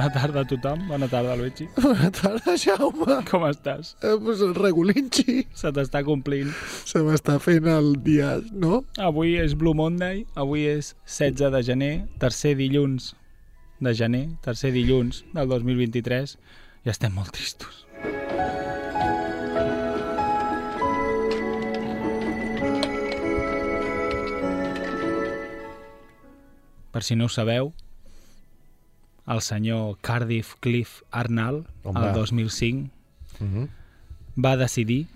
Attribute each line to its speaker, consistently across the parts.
Speaker 1: Bona tarda a tothom, bona tarda Luigi.
Speaker 2: Bona tarda, Jaume.
Speaker 1: Com estàs?
Speaker 2: Eh, pues el regulinxi
Speaker 1: Se t'està complint.
Speaker 2: se m'està fent el dia, no?
Speaker 1: Avui és Blue Monday, avui és 16 de gener, tercer dilluns de gener, tercer dilluns del 2023, i estem molt tristos. Per si no ho sabeu, el senyor Cardiff Cliff Arnall,
Speaker 2: Home.
Speaker 1: el 2005,
Speaker 2: Mhm.
Speaker 1: va decidir,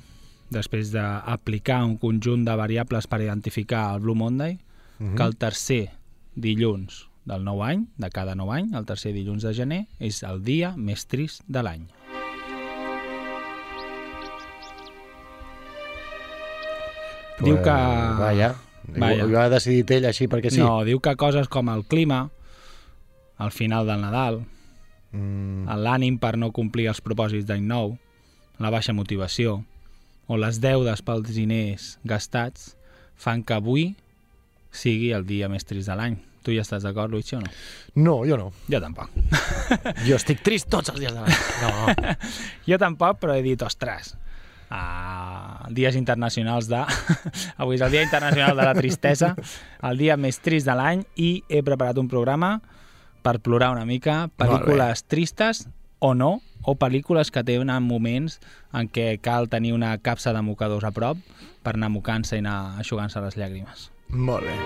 Speaker 1: després d'aplicar un conjunt de variables per identificar el Blue Monday,
Speaker 2: Mhm.
Speaker 1: que el tercer dilluns del nou any, de cada nou any, el tercer dilluns de gener, és el dia més trist de l'any. Diu que...
Speaker 2: Vaja.
Speaker 1: Vaja.
Speaker 2: Ho ha decidit ell així perquè sí.
Speaker 1: No, diu que coses com el clima, el final del Nadal,
Speaker 2: Mm,
Speaker 1: l'ànim per no complir els propòsits d'any nou, la baixa motivació o les deudes pels diners gastats fan que avui sigui el dia més trist de l'any. Tu hi estàs d'acord, Luigi, o no?
Speaker 2: no, jo no.
Speaker 1: Jo tampoc.
Speaker 2: Jo estic trist tots els dies de l'any. No.
Speaker 1: Jo tampoc, però he dit, ostres, uh, dies internacionals de... Avui és el Dia Internacional de la Tristesa, el dia més trist de l'any, i he preparat un programa per plorar una mica, pel·lícules tristes o no, o pel·lícules que tenen moments en què cal tenir una capsa de mocadors a prop per anar mocant-se i anar aixugant-se les llàgrimes.
Speaker 2: Molt bé.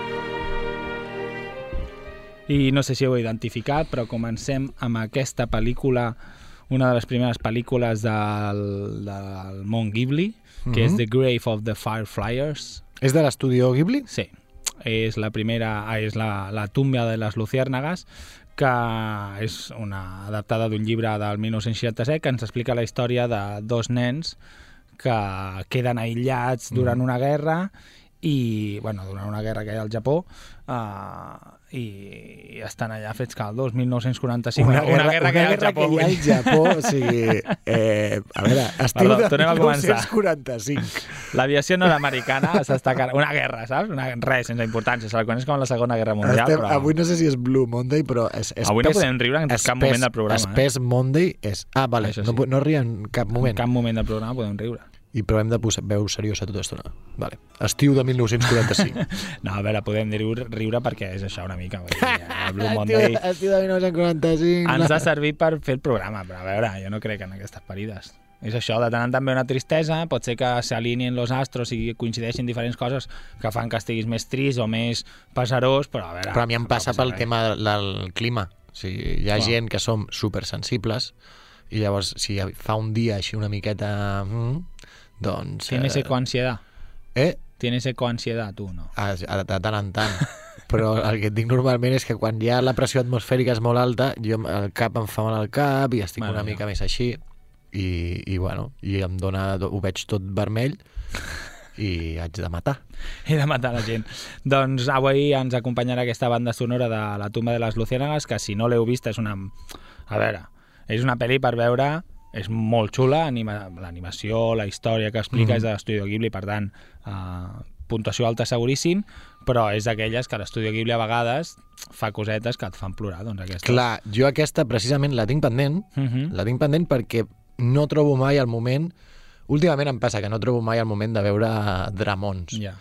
Speaker 1: I no sé si ho he identificat, però comencem amb aquesta pel·lícula, una de les primeres pel·lícules del, del món Ghibli, que és
Speaker 2: Mhm.
Speaker 1: The Grave of the Fireflyers.
Speaker 2: És de l'estudio Ghibli?
Speaker 1: Sí, és la primera, és la, la tumba de les luciérnagas, que és una adaptada d'un llibre del 1967 que ens explica la història de dos nens que queden aïllats durant una guerra i, bueno, durant una guerra que hi ha al Japó uh, i estan allà fets caldos, 1945 una, una guerra, que hi ha al Japó,
Speaker 2: que hi ha al
Speaker 1: dir.
Speaker 2: Japó, o sigui, eh, a veure, estiu
Speaker 1: Perdó,
Speaker 2: de
Speaker 1: tornem a començar.
Speaker 2: 1945.
Speaker 1: L'aviació nord-americana s'està. Una guerra, saps? Una... Res, sense importància. Se la coneix com la Segona Guerra Mundial,
Speaker 2: Estem,
Speaker 1: però...
Speaker 2: Avui no sé si és Blue Monday, però... És, és
Speaker 1: Avui no
Speaker 2: pes-
Speaker 1: podem riure en cap moment del programa, eh?
Speaker 2: Espès Monday és... Ah, vale,
Speaker 1: Això
Speaker 2: no,
Speaker 1: sí.
Speaker 2: pu- no ria en cap moment.
Speaker 1: En cap moment del programa podem riure.
Speaker 2: I però hem de posar veu seriosa tota l'estona. Vale. Estiu de 1945.
Speaker 1: No, a veure, podem riure, riure perquè és això una mica. Vull dir, el Blue Monday
Speaker 2: Estiu de 1945.
Speaker 1: ens ha servit per fer el programa, però a veure, jo no crec en aquestes parides. És això, de tant en tant ve una tristesa, pot ser que s'alineen los astros i coincideixin diferents coses que fan que estiguis més trist o més pesarós, però a veure...
Speaker 2: Però a mi em passa pel
Speaker 1: res.
Speaker 2: tema del clima. O sigui, hi ha
Speaker 1: Clar.
Speaker 2: gent que som supersensibles i llavors si fa un dia així una miqueta... Mm, doncs...
Speaker 1: Tienes
Speaker 2: eh,
Speaker 1: ecoansiedad.
Speaker 2: Eh?
Speaker 1: Tienes ecoansiedad, tu, no?
Speaker 2: A, a, de tant en tant. Però el que et dic normalment és que quan ja la pressió atmosfèrica és molt alta, jo el cap em fa mal al cap i estic
Speaker 1: Bueno,
Speaker 2: una mica més així i, i bueno, i em dona, ho veig tot vermell i haig de matar.
Speaker 1: i de matar la gent. doncs avui ens acompanyarà aquesta banda sonora de La tumba de les Luciérnagas, que si no l'heu vist és una... A veure, és una pel·li per veure, és molt xula, anima... l'animació, la història que explica mm. és de l'Estudio Ghibli, per tant, uh, puntuació alta seguríssim, però és d'aquelles que l'Estudio Ghibli a vegades fa cosetes que et fan plorar, doncs aquestes.
Speaker 2: Clar, jo aquesta precisament la tinc pendent,
Speaker 1: Uh -huh.
Speaker 2: la tinc pendent perquè no trobo mai el moment... Últimament em passa que no trobo mai el moment de veure dramons.
Speaker 1: Ja.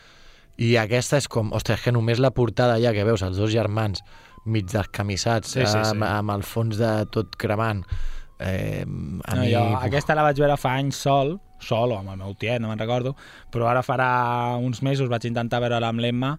Speaker 2: I aquesta és com, ostres, que només la portada ja que veus els dos germans mig descamissats,
Speaker 1: Sí, sí, sí.
Speaker 2: Amb, amb el fons de tot cremant. Eh, a
Speaker 1: No,
Speaker 2: mi...
Speaker 1: jo, aquesta la vaig veure fa anys sol, sol o amb el meu tiet, no me'n recordo, però ara farà uns mesos vaig intentar veure-la amb l'Emma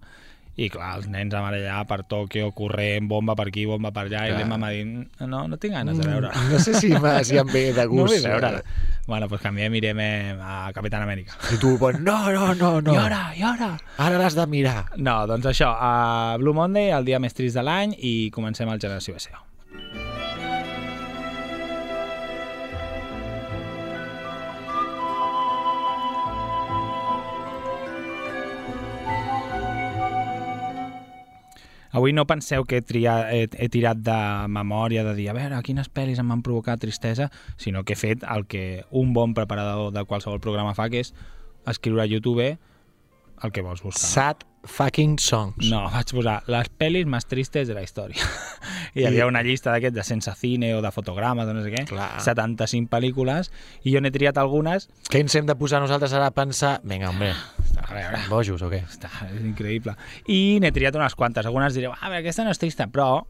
Speaker 1: i clar, els nens amb allà per Tòquio, corrent, bomba per aquí, bomba per allà,
Speaker 2: Clar.
Speaker 1: i l'Emma m'ha dit, no, no tinc ganes de veure.
Speaker 2: Mm, No sé si, si em ve de
Speaker 1: No
Speaker 2: gust.
Speaker 1: vull veure-la. Bueno, doncs canviem, mirem eh, a Capitán Amèrica.
Speaker 2: I tu, pues, no, no, no, no.
Speaker 1: I ara, i ara?
Speaker 2: Ara l'has de mirar.
Speaker 1: No, doncs això, a Blue Monday, el dia més trist de l'any, i comencem el Generació BCO. Avui no penseu que he, triat, he, he tirat de memòria de dir, a veure, quines pel·lis em van provocar tristesa, sinó que he fet el que un bon preparador de qualsevol programa fa, que és escriure a YouTube el que vols buscar.
Speaker 2: Sad fucking songs.
Speaker 1: No, vaig posar les pel·lis més tristes de la història. I hi havia una llista d'aquests de sense cine o de fotogrames o no sé què,
Speaker 2: Clar.
Speaker 1: 75 pel·lícules, i jo n'he triat algunes...
Speaker 2: Què ens hem de posar nosaltres ara a pensar? Vinga,
Speaker 1: veure,
Speaker 2: bojos o què?
Speaker 1: està, és increïble. I n'he triat unes quantes. Algunes direu, ah, a veure, aquesta no és trista, però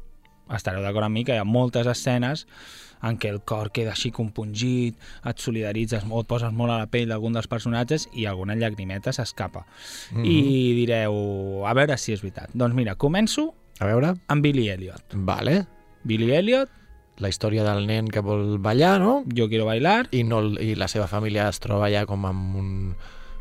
Speaker 1: estareu d'acord amb mi que hi ha moltes escenes en què el cor queda així compungit, et solidaritzes molt, et poses molt a la pell d'algun dels personatges i alguna llagrimeta s'escapa.
Speaker 2: Mhm.
Speaker 1: I direu, a veure si és veritat. Doncs mira, començo
Speaker 2: A veure?
Speaker 1: amb Billy Elliot.
Speaker 2: Vale.
Speaker 1: Billy Elliot,
Speaker 2: La història del nen que vol ballar, no?
Speaker 1: Yo quiero bailar,
Speaker 2: I, no, i la seva família es troba ja com amb, un,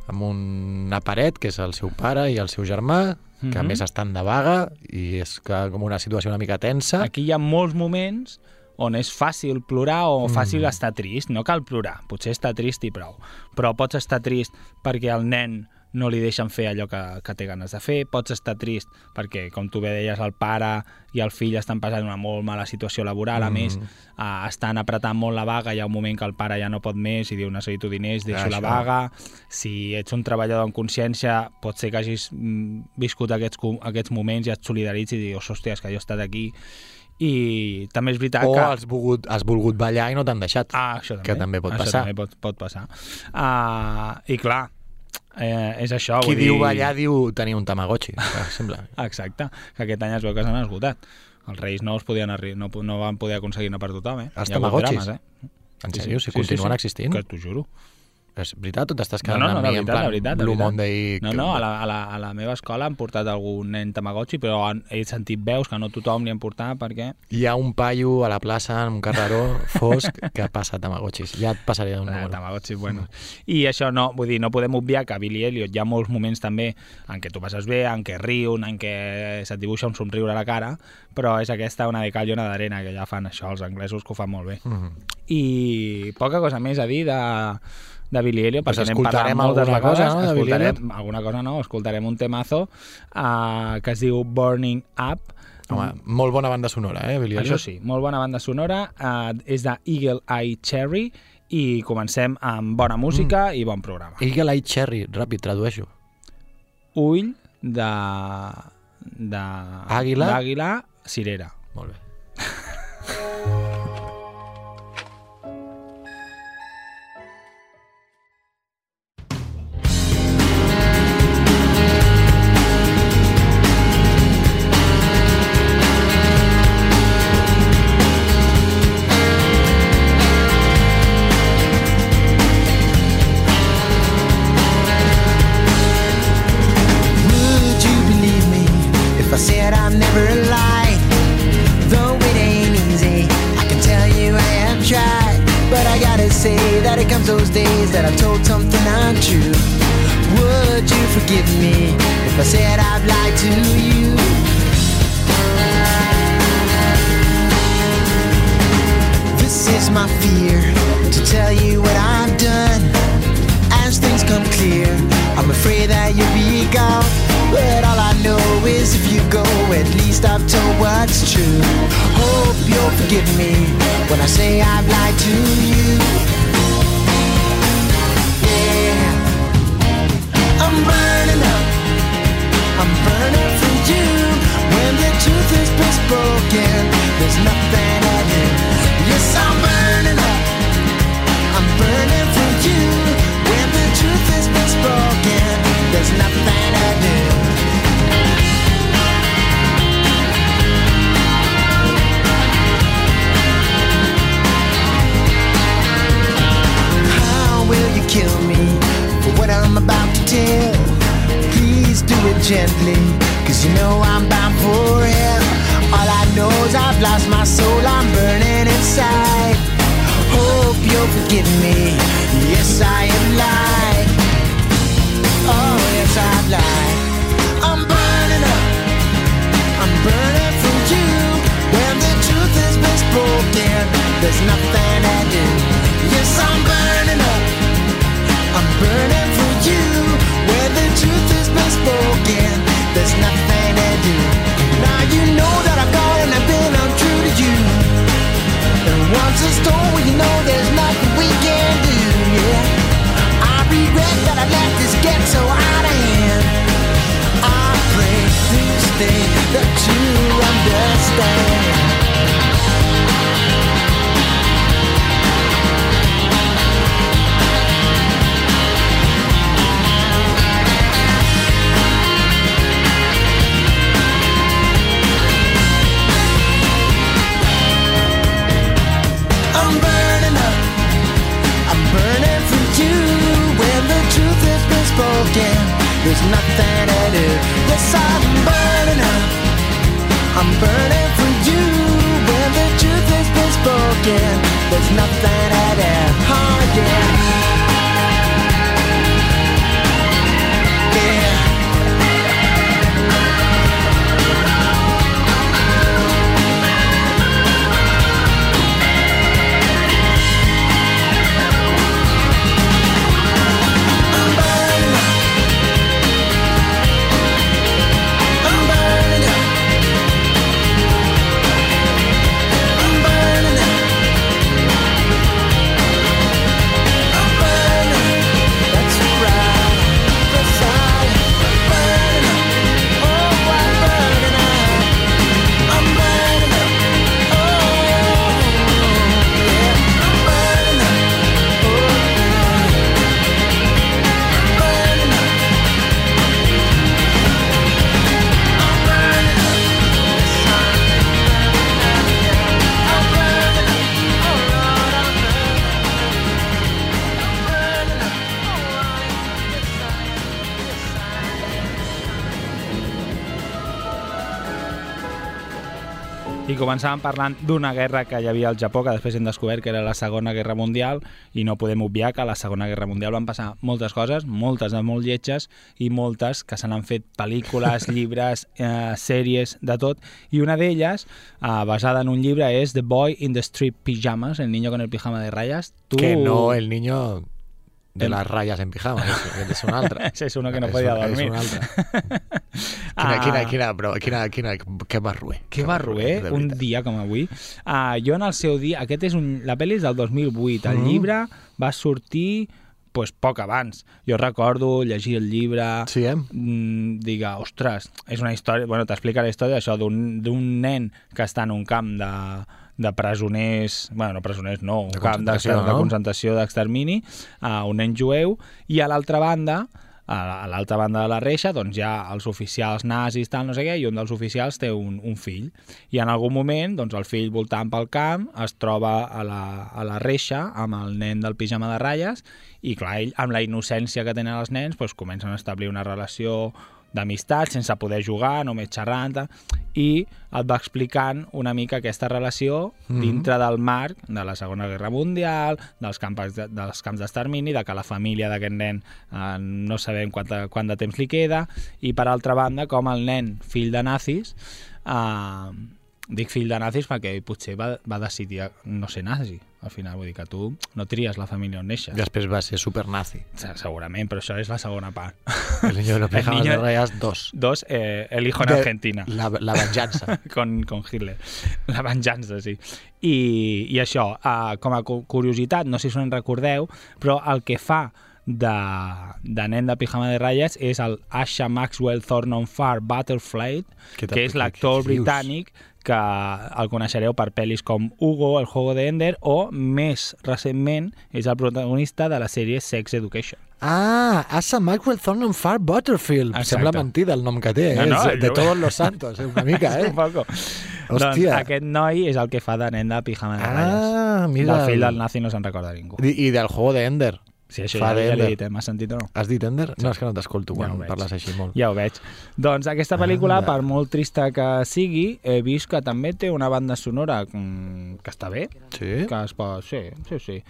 Speaker 2: amb una paret, que és el seu pare i el seu germà, que a
Speaker 1: Mhm.
Speaker 2: més estan de vaga, i és que com una situació una mica tensa.
Speaker 1: aquí hi ha molts moments on és fàcil plorar o fàcil
Speaker 2: Mm.
Speaker 1: estar trist. No cal plorar, potser estar trist i prou. Però pots estar trist perquè el nen no li deixen fer allò que, que té ganes de fer, pots estar trist perquè, com tu bé deies, el pare i el fill estan passant una molt mala situació laboral, a
Speaker 2: Mm.
Speaker 1: més, eh, estan apretant molt la vaga, hi ha un moment que el pare ja no pot més i diu necessito diners, deixo la
Speaker 2: Això.
Speaker 1: vaga, si ets un treballador en consciència, pot ser que hagis mm, viscut aquests, aquests moments i et solidaritzis i dius, hòstia, que jo he estat aquí i també és veritat
Speaker 2: O
Speaker 1: que...
Speaker 2: has volgut, has volgut ballar i no t'han deixat.
Speaker 1: Ah, això també.
Speaker 2: que també pot
Speaker 1: això
Speaker 2: passar.
Speaker 1: també pot, pot passar. Uh, I clar, eh, és això.
Speaker 2: Qui
Speaker 1: vull
Speaker 2: diu
Speaker 1: dir...
Speaker 2: ballar diu tenir un tamagotchi, per exemple.
Speaker 1: Exacte, que aquest any es veu que s'han esgotat. Els Reis no, els podien arri... no, no van poder aconseguir-ne per tothom, eh?
Speaker 2: Els tamagotxis?
Speaker 1: drames, eh?
Speaker 2: En sèrio, si continuen existint?
Speaker 1: Que t'ho juro.
Speaker 2: És veritat o t'estàs
Speaker 1: No,
Speaker 2: quedant
Speaker 1: no, no,
Speaker 2: amb
Speaker 1: de
Speaker 2: mi en
Speaker 1: veritat,
Speaker 2: plan
Speaker 1: de veritat.
Speaker 2: Blue
Speaker 1: veritat.
Speaker 2: Monday?
Speaker 1: No, no, a la, a, la, a la meva escola han portat algun nen tamagotxi, però han, he sentit veus que no tothom li han portat perquè...
Speaker 2: Hi ha un paio a la plaça en un carreró fosc que passa tamagotxis. Ja et passaré un
Speaker 1: Ah,
Speaker 2: número.
Speaker 1: Tamagotxis, bueno. I això no, vull dir, no podem obviar que a Billy Elliot hi ha molts moments també en què tu passes bé, en què riuen, en què se't dibuixa un somriure a la cara, però és aquesta una de cal i una d'arena, que ja fan això, els anglesos que ho fan molt bé.
Speaker 2: Mhm.
Speaker 1: I poca cosa més a dir de, de Billy Elliot,
Speaker 2: Pues
Speaker 1: perquè n'hem parlat moltes vegades.
Speaker 2: cosa, no, de Billy
Speaker 1: escoltarem, alguna cosa no, escoltarem un temazo uh, que es diu Burning Up,
Speaker 2: Home, molt bona banda sonora, eh, Billy
Speaker 1: això
Speaker 2: Elliot?
Speaker 1: sí, molt bona banda sonora, uh, és de Eagle Eye Cherry i comencem amb bona música mm. i bon programa.
Speaker 2: Eagle Eye Cherry, ràpid, tradueixo.
Speaker 1: Ull de... de
Speaker 2: Àguila?
Speaker 1: D'àguila, cirera.
Speaker 2: Molt bé.
Speaker 3: I
Speaker 1: començàvem parlant d'una guerra que hi havia al Japó, que després hem descobert que era la Segona Guerra Mundial, i no podem obviar que a la Segona Guerra Mundial van passar moltes coses, moltes de molt lletges, i moltes que se n'han fet pel·lícules, llibres, eh, sèries, de tot, i una d'elles, eh, basada en un llibre, és The Boy in the Street Pyjamas, el niño con el pijama de rayas. Tu...
Speaker 2: Que no el niño de
Speaker 1: El-
Speaker 2: las rayas en pijama, és, és un altre.
Speaker 1: Ese es uno que no
Speaker 2: És
Speaker 1: podía
Speaker 2: un-
Speaker 1: dormir.
Speaker 2: És un altre. Quina,
Speaker 1: Ah.
Speaker 2: quina, quina, però, quina, quina, que barruer.
Speaker 1: Que barruer,
Speaker 2: de
Speaker 1: un dia com avui. Uh, jo en el seu dia, aquest és un, la pel·li és del 2008, el
Speaker 2: Mhm.
Speaker 1: llibre va sortir pues, poc abans. Jo recordo llegir el llibre,
Speaker 2: Sí, eh?
Speaker 1: mm, diga, ostres, és una història, bueno, t'explica la història això d'un d'un nen que està en un camp de, de presoners, bueno, no presoners, no, un
Speaker 2: De
Speaker 1: camp de,
Speaker 2: concentració,
Speaker 1: de
Speaker 2: no?
Speaker 1: concentració d'extermini, uh, un nen jueu, i a l'altra banda, a a l'altra banda de la reixa, doncs hi ha els oficials nazis, tal, no sé què, i un dels oficials té un, un fill. I en algun moment, doncs el fill voltant pel camp es troba a la, a la reixa amb el nen del pijama de ratlles i, clar, ell, amb la innocència que tenen els nens, doncs comencen a establir una relació d'amistat sense poder jugar, només xerrant, i et va explicant una mica aquesta relació
Speaker 2: Mhm.
Speaker 1: dintre del marc de la Segona Guerra Mundial, dels camps, de, dels camps d'extermini, de que la família d'aquest nen eh, no sabem quant de, quant de temps li queda, i per altra banda, com el nen, fill de nazis, eh, dic fill de nazis perquè potser va, va decidir no ser nazi. Al final, vull dir que tu no tries la família on neixes.
Speaker 2: Després va ser supernazi.
Speaker 1: Se- Segurament, però això és la segona part.
Speaker 2: El niño de los pijamas
Speaker 1: niño-
Speaker 2: de rayas 2.
Speaker 1: Dos, eh, el hijo en
Speaker 2: De-
Speaker 1: Argentina.
Speaker 2: La, la venjança.
Speaker 1: con, con Hitler. La venjança, sí. I, i això, uh, com a cu- curiositat, no sé si us en recordeu, però el que fa de, de nen de pijama de ratlles és el Asha Maxwell Thornton Farr Butterfly,
Speaker 2: t'ha-
Speaker 1: que és l'actor britànic que el coneixereu per pel·lis com Hugo, El juego de Ender, o més recentment és el protagonista de la sèrie Sex Education.
Speaker 2: Ah, Asa Maxwell Thornton Butterfield.
Speaker 1: Exacte.
Speaker 2: Sembla mentida el nom que té, eh?
Speaker 1: No, no,
Speaker 2: És de
Speaker 1: jo-
Speaker 2: todos los santos, eh? una mica, eh?
Speaker 1: Un poco. Doncs
Speaker 2: Hòstia.
Speaker 1: aquest noi és el que fa de nen de pijama de ratlles.
Speaker 2: Ah, mira.
Speaker 1: Del fill
Speaker 2: el-
Speaker 1: del nazi no se'n recorda ningú.
Speaker 2: I, I del juego de Ender.
Speaker 1: Sí, això
Speaker 2: Fa
Speaker 1: ja, ja l'he dit, eh? m'has sentit o no?
Speaker 2: Has dit Ender? No, és que no t'escolto
Speaker 1: Ja
Speaker 2: quan
Speaker 1: veig.
Speaker 2: parles així molt.
Speaker 1: Ja ho veig. Doncs aquesta pel·lícula,
Speaker 2: Anda.
Speaker 1: per molt trista que sigui, he vist que també té una banda sonora mm, que està bé,
Speaker 2: Sí?
Speaker 1: que es pot... Sí, sí, sí.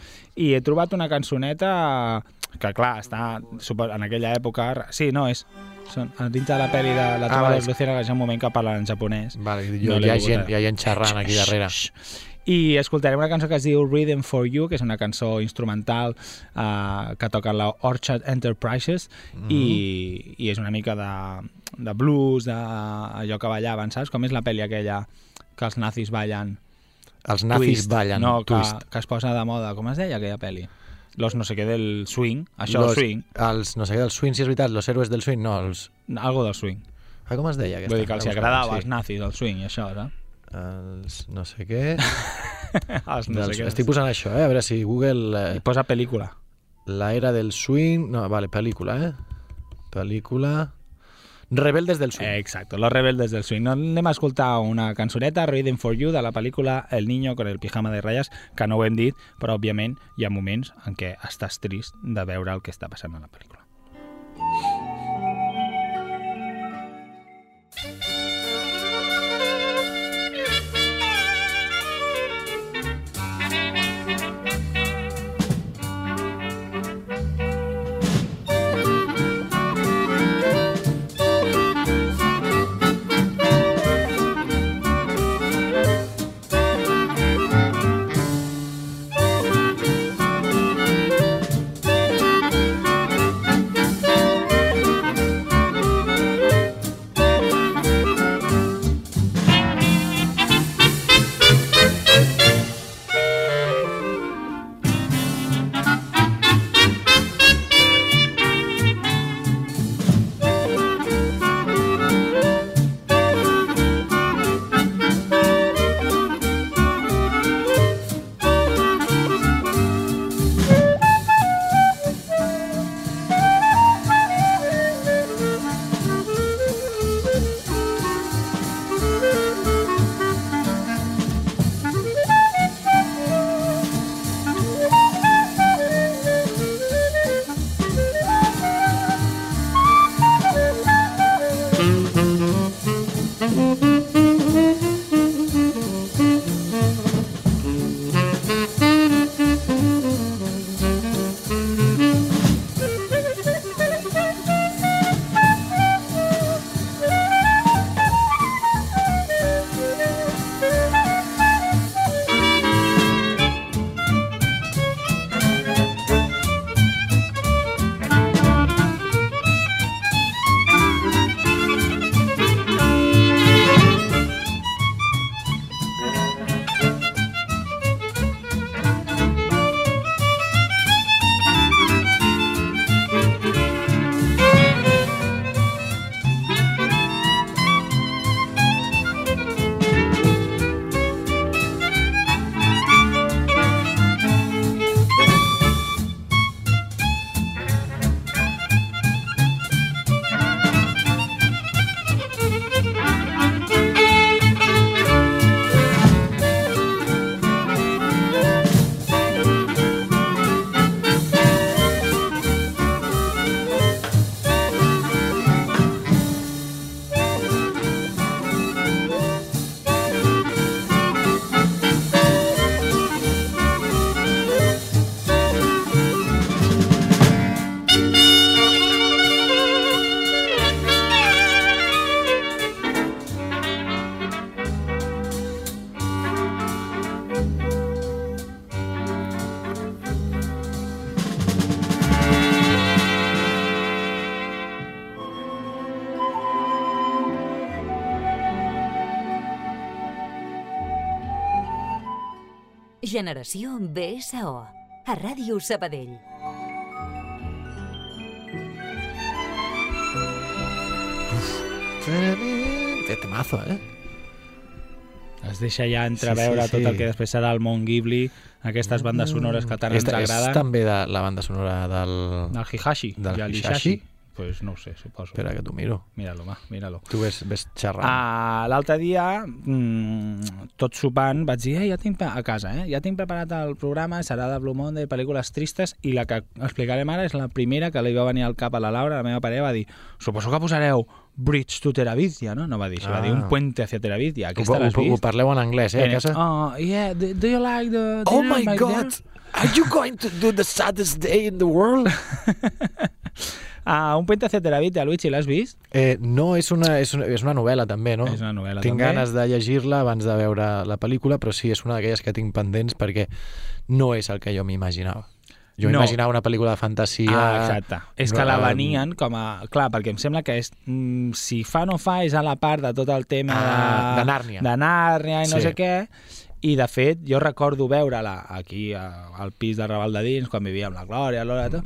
Speaker 1: I he trobat una cançoneta que, clar, està super... en aquella època... Sí, no, és... Són, dintre de la pel·li de la
Speaker 2: Ah, vale.
Speaker 1: de Luciérnagas hi ha un moment que parlen en japonès.
Speaker 2: Vale, jo,
Speaker 1: No
Speaker 2: hi, ha gent, hi ha gent xerrant aquí darrere.
Speaker 1: I escoltarem una cançó que es diu Rhythm for You, que és una cançó instrumental uh, que toca la Orchard Enterprises
Speaker 2: Mhm.
Speaker 1: i, i és una mica de, de blues, de allò que ballaven, saps? Com és la pel·li aquella que els nazis ballen?
Speaker 2: Els nazis
Speaker 1: Twist.
Speaker 2: ballen.
Speaker 1: No, que,
Speaker 2: twist.
Speaker 1: que es posa de moda. Com es deia aquella pel·li? Los no sé què del swing. Això,
Speaker 2: Los-
Speaker 1: swing.
Speaker 2: Els, no sé què, els swing, si és veritat, los héroes del swing, no, els...
Speaker 1: Algo del swing.
Speaker 2: Ah, com es deia aquesta?
Speaker 1: Vull dir que els agradava als
Speaker 2: sí.
Speaker 1: nazis el swing i això, no?
Speaker 2: Els no sé què...
Speaker 1: Els no
Speaker 2: dels,
Speaker 1: sé què.
Speaker 2: estic posant això, eh? A veure si Google...
Speaker 1: I
Speaker 2: Eh,
Speaker 1: posa pel·lícula.
Speaker 2: la era del swing... No, vale, pel·lícula, eh? Pel·lícula... Rebeldes del swing.
Speaker 1: Eh, exacto, Los Rebeldes del Swing. No, anem a escoltar una cançoneta, Reading for You, de la pel·lícula El niño con el pijama de ratlles, que no ho hem dit, però òbviament hi ha moments en què estàs trist de veure el que està passant a la pel·lícula.
Speaker 4: Generació BSO. A Ràdio Sabadell.
Speaker 2: Té temazo, eh?
Speaker 1: Es deixa ja entreveure
Speaker 2: Sí, sí, sí.
Speaker 1: tot el que després serà el món Ghibli, aquestes bandes sonores que tant ens
Speaker 2: és, és
Speaker 1: agraden.
Speaker 2: també de la banda sonora del...
Speaker 1: Del Hihashi,
Speaker 2: Del
Speaker 1: del
Speaker 2: Hihashi?
Speaker 1: Hihashi. Pues no ho sé, suposo.
Speaker 2: Espera, que t'ho miro.
Speaker 1: Míralo, va, míralo.
Speaker 2: Tu ves, ves xerrant.
Speaker 1: Ah, L'altre dia, mm, tot sopant, vaig dir, eh, ja tinc a casa, eh? ja tinc preparat el programa, serà de Blue Monday, pel·lícules tristes, i la que explicarem ara és la primera que li va venir al cap a la Laura, la meva parella, va dir, suposo que posareu Bridge to Teravitia, no? No va dir això, va dir un
Speaker 2: Ah.
Speaker 1: puente hacia Teravitia.
Speaker 2: ho,
Speaker 1: Aquesta
Speaker 2: ho, ho
Speaker 1: vist?
Speaker 2: parleu en anglès, eh, a casa?
Speaker 1: Oh, yeah, do, do you like the
Speaker 2: Oh
Speaker 1: dinner
Speaker 2: my God! Are you going to do the saddest day in the world?
Speaker 1: Ah, un puente hacia Teravitia, Luigi, l'has vist?
Speaker 2: Eh, no, és una, és, una, és una novel·la també, no?
Speaker 1: És una novel·la,
Speaker 2: Tinc
Speaker 1: també.
Speaker 2: ganes de llegir-la abans de veure la pel·lícula, però sí, és una d'aquelles que tinc pendents perquè no és el que jo m'imaginava. Jo
Speaker 1: No.
Speaker 2: m'imaginava una pel·lícula de fantasia...
Speaker 1: Ah, exacte. És que la venien com a... Clar, perquè em sembla que és, mm, si fa no fa és a la part de tot el tema
Speaker 2: Ah, de Nàrnia.
Speaker 1: de Nàrnia i no
Speaker 2: Sí.
Speaker 1: sé què, i de fet jo recordo veure-la aquí a- al pis de Raval de Dins, quan vivia amb la Glòria, l'Hora, tot,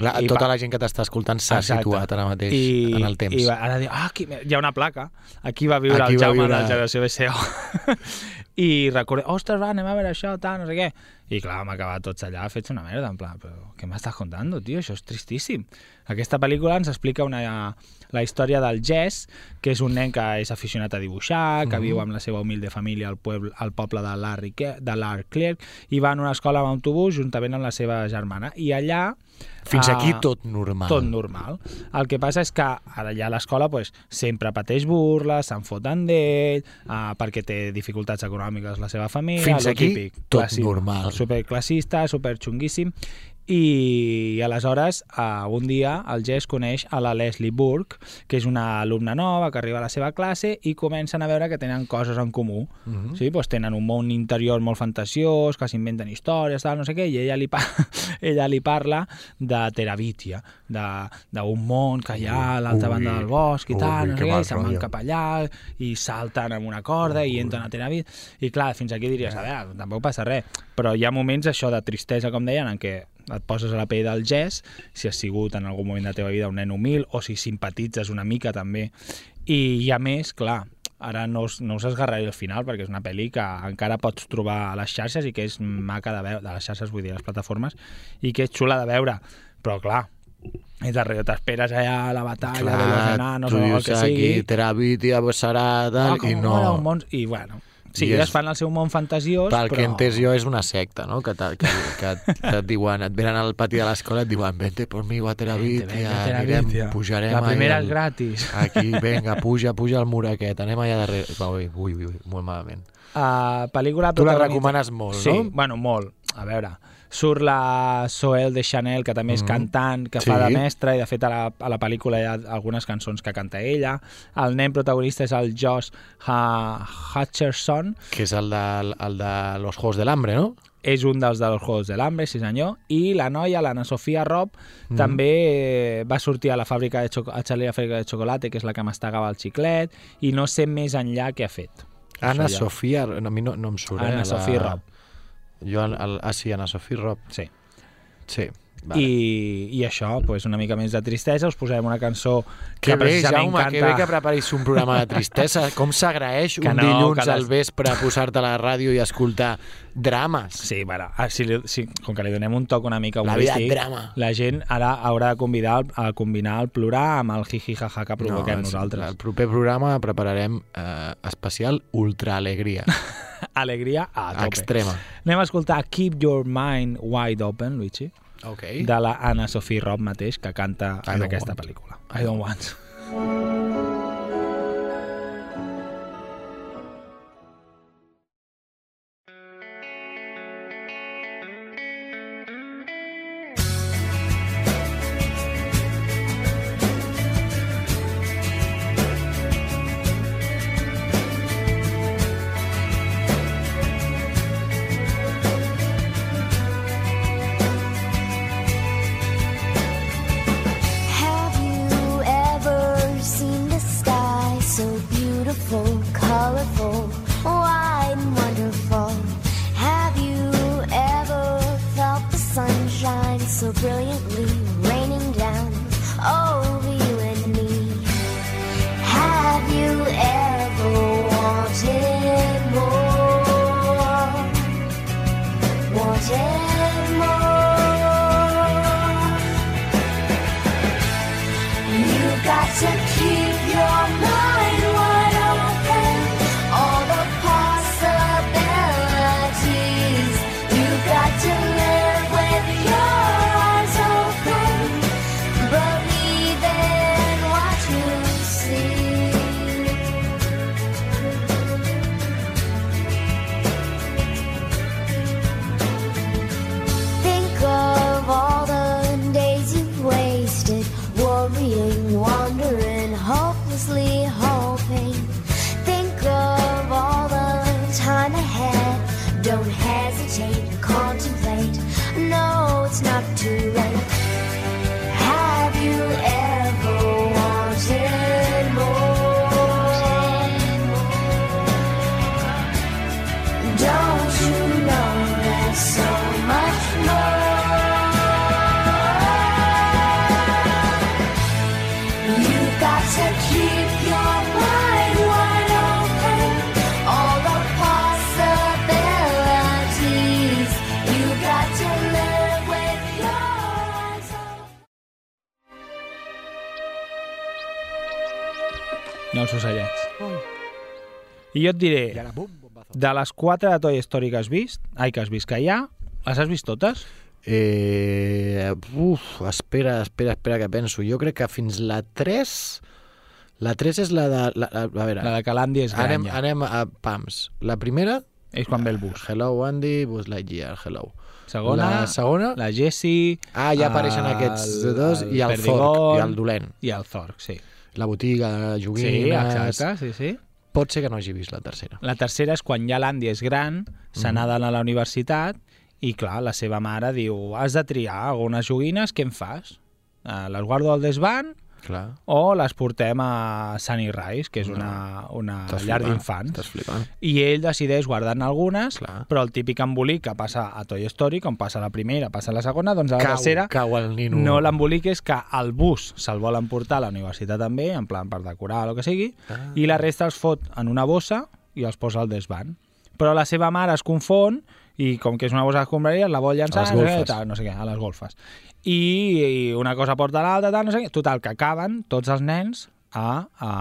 Speaker 2: La,
Speaker 1: I
Speaker 2: tota
Speaker 1: va-
Speaker 2: la gent que t'està escoltant s'ha situat ara mateix
Speaker 1: I,
Speaker 2: en el temps.
Speaker 1: I va, ara diu, ah, aquí hi ha una placa. Aquí va viure
Speaker 2: Aquí
Speaker 1: el
Speaker 2: va
Speaker 1: Jaume
Speaker 2: viure-
Speaker 1: de la generació BCO. I recordo, ostres, va, anem a veure això, tal, no sé què. I clar, vam acabar tots allà fets una merda, en plan, però què m'estàs contant, tio? Això és tristíssim. Aquesta pel·lícula ens explica una, la història del Jess, que és un nen que és aficionat a dibuixar, que viu amb la seva humilde família al, puebl, al poble de Ke- de Larry Clerk, i va en una escola amb autobús juntament amb la seva germana. I allà...
Speaker 2: Fins aquí tot normal.
Speaker 1: tot normal. El que passa és que ara allà a l'escola pues, sempre pateix burles, se'n foten d'ell, uh, perquè té dificultats econòmiques la seva família,
Speaker 2: Fins aquí,
Speaker 1: típic,
Speaker 2: tot
Speaker 1: classi-
Speaker 2: normal.
Speaker 1: Superclassista, superxunguíssim, i aleshores uh, un dia el Jess coneix a la Leslie Burke, que és una alumna nova que arriba a la seva classe i comencen a veure que tenen coses en comú. Mm -hmm. sí? pues tenen un món interior molt fantasiós, que s'inventen històries, tal, no sé què, i ella li, pa ella li parla de Teravitia, d'un món que hi ha a l'altra
Speaker 2: Ui,
Speaker 1: banda del bosc i
Speaker 2: ui,
Speaker 1: tal, no
Speaker 2: que
Speaker 1: sé què, i se'n van cap allà i salten amb una corda i entren a Teravitia. I clar, fins aquí diries, a veure, tampoc passa res. Però hi ha moments, això, de tristesa, com deien, en què et poses a la pell del Jess, si has sigut en algun moment de la teva vida un nen humil, o si simpatitzes una mica també. I, i a més, clar, ara no us, no us esgarraré al final perquè és una pel·li que encara pots trobar a les xarxes i que és maca de veure, de les xarxes vull dir, les plataformes, i que és xula de veure, però clar, i darrere t'esperes allà a la batalla de los enanos o el que sigui.
Speaker 2: aquí, tal,
Speaker 1: Ah, com
Speaker 2: i no...
Speaker 1: un món... I bueno, sí,
Speaker 2: I és-
Speaker 1: fan el seu món fantasiós,
Speaker 2: Pel
Speaker 1: però...
Speaker 2: que entès jo és una secta, no? Que, que, que, que et diuen, et venen al pati de l'escola i et diuen vente conmigo a
Speaker 1: Vente,
Speaker 2: Teravitia,
Speaker 1: vente,
Speaker 2: anirem,
Speaker 1: Teravitia.
Speaker 2: pujarem
Speaker 1: La primera és gratis.
Speaker 2: Aquí, vinga, puja, puja al mur aquest, anem allà darrere. Ui, ui, ui, molt malament.
Speaker 1: Uh, pel·lícula
Speaker 2: Tu la recomanes molt,
Speaker 1: sí,
Speaker 2: no?
Speaker 1: bueno, molt. A veure, surt la Soel de Chanel, que també és
Speaker 2: Mhm.
Speaker 1: cantant, que
Speaker 2: Sí.
Speaker 1: fa de mestra, i de fet a la, a la pel·lícula hi ha algunes cançons que canta ella. El nen protagonista és el Josh ha Hutcherson,
Speaker 2: Que és el de, el de Los Juegos del Hambre, no?
Speaker 1: és un dels dels Juegos de l'Hambre, sí senyor, i la noia, l'Anna Sofia Rob,
Speaker 2: Mhm.
Speaker 1: també eh, va sortir a la fàbrica de, a Charlie la fàbrica de xocolata, que és la que mastagava el xiclet, i no sé més enllà què ha fet.
Speaker 2: Anna. Sofia, no, a mi no, no em surt.
Speaker 1: Anna
Speaker 2: eh, la...
Speaker 1: Sofia Rob.
Speaker 2: Jo, el, el, ah, sí, Anna Rob.
Speaker 1: Sí.
Speaker 2: Sí. Vale.
Speaker 1: I, i això, pues, una mica més de tristesa, us posarem una cançó que,
Speaker 2: Que bé, Jaume, que bé que preparis un programa de tristesa. Com s'agraeix un
Speaker 1: no,
Speaker 2: dilluns
Speaker 1: les-
Speaker 2: al vespre posar-te a la ràdio i escoltar drames?
Speaker 1: Sí, bueno, ah, si, si, com que li donem un toc una mica
Speaker 2: La vida drama.
Speaker 1: la gent ara haurà de convidar a combinar el plorar amb el jiji jaja que provoquem
Speaker 2: és-
Speaker 1: nosaltres.
Speaker 2: El proper programa prepararem eh, especial Ultra Alegria.
Speaker 1: Alegria a tope.
Speaker 2: Extrema.
Speaker 1: Anem a escoltar Keep Your Mind Wide Open, Luigi,
Speaker 2: Ok.
Speaker 1: de la Anna Sophie Robb mateix, que canta
Speaker 2: I
Speaker 1: en aquesta
Speaker 2: want.
Speaker 1: pel·lícula. I don't want. Els ocellets. I jo et diré, de les quatre de Toy Story que has vist, ai, que has vist que hi ha, les has vist totes?
Speaker 2: Eh, uf, espera, espera, espera que penso. Jo crec que fins la 3... La 3 és la de... La, la, a veure,
Speaker 1: La de que l'Andy és gran
Speaker 2: anem, anem a pams. La primera...
Speaker 1: És quan ve el bus.
Speaker 2: Hello, Andy, Buzz Lightyear, hello.
Speaker 1: Segona,
Speaker 2: La segona...
Speaker 1: la Jessie...
Speaker 2: Ah, ja apareixen aquests dos, i el
Speaker 1: Perdigon,
Speaker 2: Zorg, i el dolent.
Speaker 1: I el Zorg, sí.
Speaker 2: La botiga,
Speaker 1: Sí,
Speaker 2: joguines...
Speaker 1: exacte, sí, sí.
Speaker 2: Pot ser que no hagi vist la tercera.
Speaker 1: La tercera és quan ja l'Andy és gran, se
Speaker 2: Mhm.
Speaker 1: n'ha d'anar a la universitat i, clar, la seva mare diu has de triar algunes joguines, què em fas? Eh, les guardo al desván
Speaker 2: Clar.
Speaker 1: o les portem a Sunny Rise, que és una, una llar d'infants. I ell decideix guardar-ne algunes,
Speaker 2: Clar.
Speaker 1: però el típic embolic que passa a Toy Story, com passa la primera, passa la segona, doncs a la
Speaker 2: Cau,
Speaker 1: tercera
Speaker 2: cau el nino.
Speaker 1: no l'embolic és que el bus se'l volen portar a la universitat també, en plan per decorar o el que sigui,
Speaker 2: Ah.
Speaker 1: i la resta els fot en una bossa i els posa al desván. Però la seva mare es confon i com que és una bossa d'escombraries la vol llançar no sé, tal, no sé què, a les golfes. I, i una cosa porta l'altra, tal, no sé què. Total, que acaben tots els nens a, a,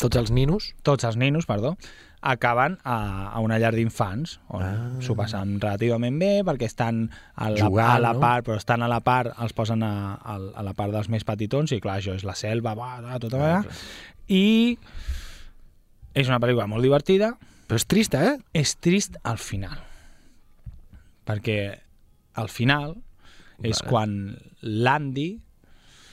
Speaker 2: Tots els ninos?
Speaker 1: tots els ninos, perdó, acaben a, a una llar d'infants on
Speaker 2: Ah.
Speaker 1: s'ho passen relativament bé perquè estan a la,
Speaker 2: Jugant,
Speaker 1: a la
Speaker 2: no?
Speaker 1: part, però estan a la part, els posen a, a, a la part dels més petitons i clar, això és la selva, va, va, tota
Speaker 2: Ah,
Speaker 1: ah, i és una pel·lícula molt divertida,
Speaker 2: Però és trista, eh?
Speaker 1: és trist al final perquè al final és
Speaker 2: Vale.
Speaker 1: quan l'Andy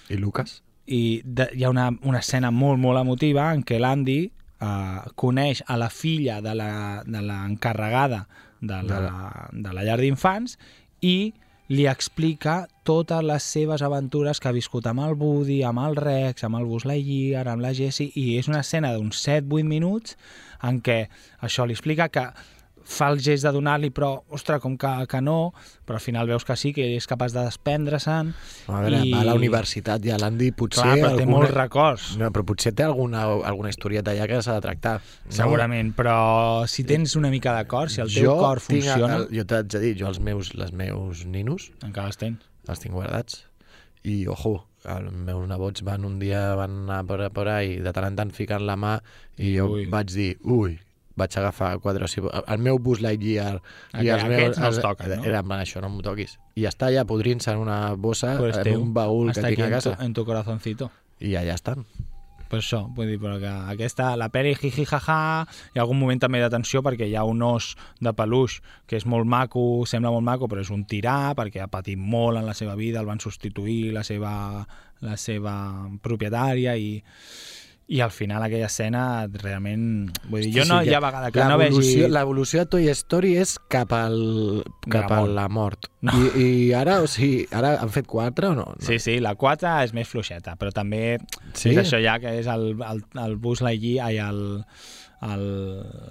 Speaker 2: I Lucas?
Speaker 1: i de, hi ha una, una escena molt, molt emotiva en què l'Andy eh, coneix a la filla de la- de l'encarregada de,
Speaker 2: De
Speaker 1: la, de la llar d'infants i li explica totes les seves aventures que ha viscut amb el Woody, amb el Rex, amb el Buzz Lightyear, amb la Jessie, i és una escena d'uns 7-8 minuts en què això li explica que fa el gest de donar-li, però, ostres, com que, que no, però al final veus que sí, que és capaç de desprendre-se'n.
Speaker 2: A veure,
Speaker 1: I-
Speaker 2: a la universitat i a l'Andy potser...
Speaker 1: Clar, però té
Speaker 2: alguna...
Speaker 1: molts records.
Speaker 2: No, però potser té alguna, alguna historieta allà que s'ha de tractar. No?
Speaker 1: Segurament, però si tens una mica de cor, si el teu
Speaker 2: jo
Speaker 1: cor
Speaker 2: tinc
Speaker 1: funciona,
Speaker 2: El, jo t'haig de dir, jo els meus, les meus ninos
Speaker 1: encara els tens.
Speaker 2: els tinc guardats i, ojo, els meus nebots van un dia, van anar per, per ahí, de tant en tant ficant la mà i jo
Speaker 1: Ui.
Speaker 2: vaig dir, ui, vaig agafar quatre o cinc... El meu Buzz Lightyear i els meus...
Speaker 1: no els toquen, no?
Speaker 2: Era en plan, això, no m'ho toquis. I està allà podrint-se en una bossa,
Speaker 1: Pues
Speaker 2: en
Speaker 1: teu,
Speaker 2: un baúl que tinc a
Speaker 1: en
Speaker 2: casa.
Speaker 1: tu, en tu corazoncito.
Speaker 2: I allà estan.
Speaker 1: Per això, vull dir, però que aquesta, la peli jiji jaja, hi ha algun moment també de tensió perquè hi ha un os de peluix que és molt maco, sembla molt maco, però és un tirà perquè ha patit molt en la seva vida, el van substituir la seva, la seva propietària i, i al final aquella escena realment... Vull dir, jo no
Speaker 2: sí,
Speaker 1: hi ha vegada que no vegi...
Speaker 2: l'evolució- de Toy Story és cap, al, cap a la mort.
Speaker 1: No.
Speaker 2: I, I ara, o sigui, ara han fet quatre o no? no.
Speaker 1: Sí, sí, la 4 és més fluixeta, però també
Speaker 2: Sí?
Speaker 1: és això ja que és el, el, el Buzz Lightyear, ai, el, el,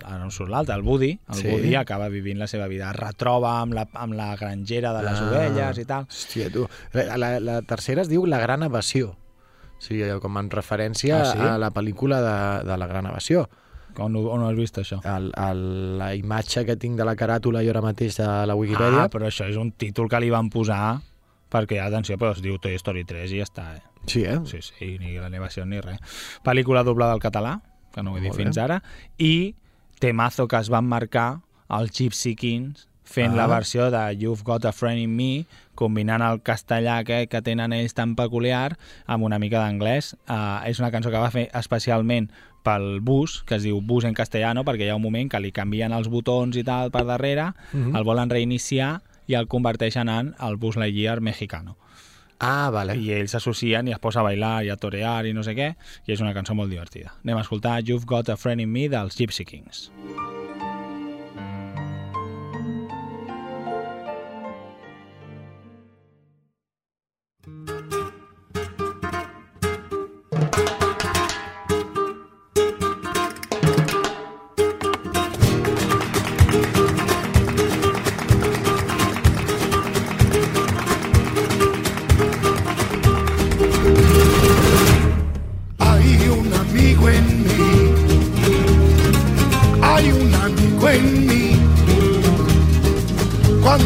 Speaker 1: ara no surt l'altre, el Woody, el
Speaker 2: Sí.
Speaker 1: Woody acaba vivint la seva vida, es retroba amb la, amb la grangera de les
Speaker 2: Ah.
Speaker 1: ovelles i tal.
Speaker 2: Hòstia, tu. La, la, la tercera es diu La Gran Evasió. Sí, com en referència
Speaker 1: Ah, sí?
Speaker 2: a la pel·lícula de, de La Gran Evasió.
Speaker 1: On, on has vist, això?
Speaker 2: El, el, la imatge que tinc de la caràtula jo ara mateix de la Wikipedia.
Speaker 1: Ah, però això és un títol que li van posar perquè, atenció, però es diu Toy Story 3 i ja està, eh?
Speaker 2: Sí, eh?
Speaker 1: Sí, sí, ni l'animació ni res. Pel·lícula doblada al català, que no ho he dit
Speaker 2: Molt bé.
Speaker 1: fins ara, i temazo que es van marcar els Gypsy Kings fent
Speaker 2: Ah.
Speaker 1: la versió de You've Got a Friend in Me, combinant el castellà aquest que tenen ells tan peculiar amb una mica d'anglès. Uh, és una cançó que va fer especialment pel bus, que es diu bus en castellano, perquè hi ha un moment que li canvien els botons i tal per darrere,
Speaker 2: Mhm.
Speaker 1: el volen reiniciar i el converteixen en el Bus Lightyear mexicano
Speaker 2: Ah, vale.
Speaker 1: i ells s'associen i es posa a bailar i a torear i no sé què, i és una cançó molt divertida. Anem a escoltar You've Got a Friend in Me dels Gypsy Kings.
Speaker 5: Hay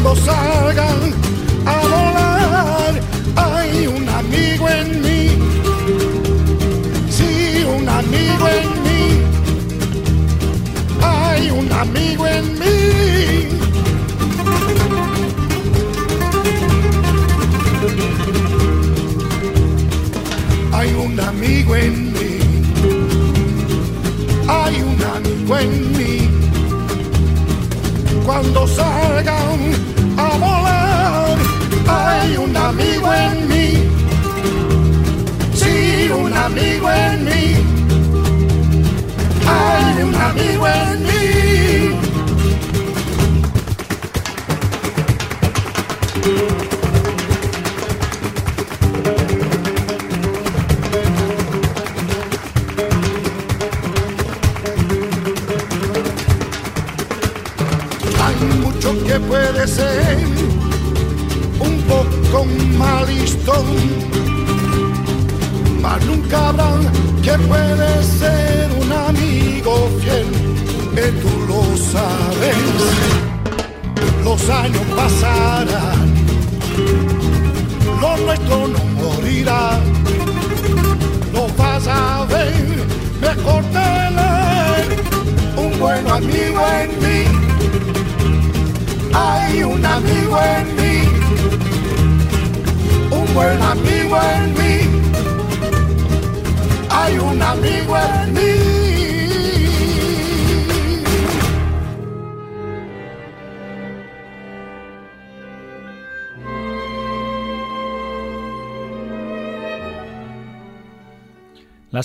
Speaker 5: Cuando salgan a volar, hay un amigo en mí. Sí, un amigo en mí. Hay un amigo en mí. Hay un amigo en mí. Hay un amigo en mí. Cuando salgan amigo en mí. Sí, un amigo en mí.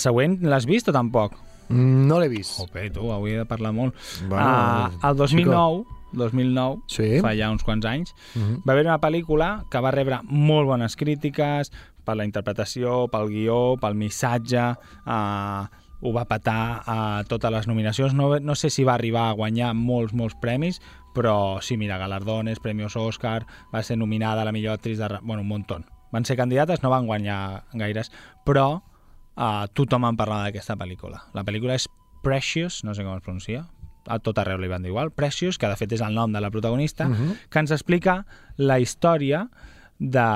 Speaker 1: Següent l'has vist o tampoc?
Speaker 2: Mm, No l'he vist.
Speaker 1: Jope, tu, avui he de parlar molt.
Speaker 2: Bueno,
Speaker 1: uh, el 2009, 2009
Speaker 2: Sí.
Speaker 1: fa ja uns quants anys,
Speaker 2: Mhm.
Speaker 1: va haver una pel·lícula que va rebre molt bones crítiques per la interpretació, pel guió, pel missatge, uh, ho va petar a totes les nominacions. No, no sé si va arribar a guanyar molts, molts premis, però sí, mira, galardones, premios Oscar, va ser nominada a la millor actriz de... Bueno, un muntó. Van ser candidates, no van guanyar gaires, però uh, tothom en parlava d'aquesta pel·lícula. La pel·lícula és Precious, no sé com es pronuncia, a tot arreu li van dir igual, Precious, que de fet és el nom de la protagonista,
Speaker 2: Mhm.
Speaker 1: que ens explica la història de...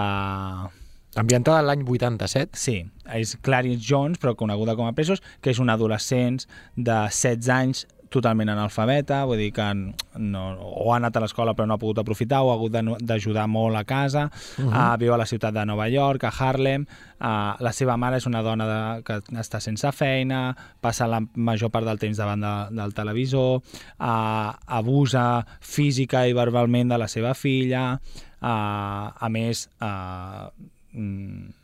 Speaker 2: Ambientada l'any 87.
Speaker 1: Sí, és Clarice Jones, però coneguda com a Precious, que és una adolescent de 16 anys totalment analfabeta, vull dir que no, o ha anat a l'escola però no ha pogut aprofitar o ha hagut d'ajudar molt a casa, uh. -huh. uh, viu a la ciutat de Nova York, a Harlem, uh, la seva mare és una dona de, que està sense feina, passa la major part del temps davant de, del televisor, uh, abusa física i verbalment de la seva filla, uh, a més, uh, mm,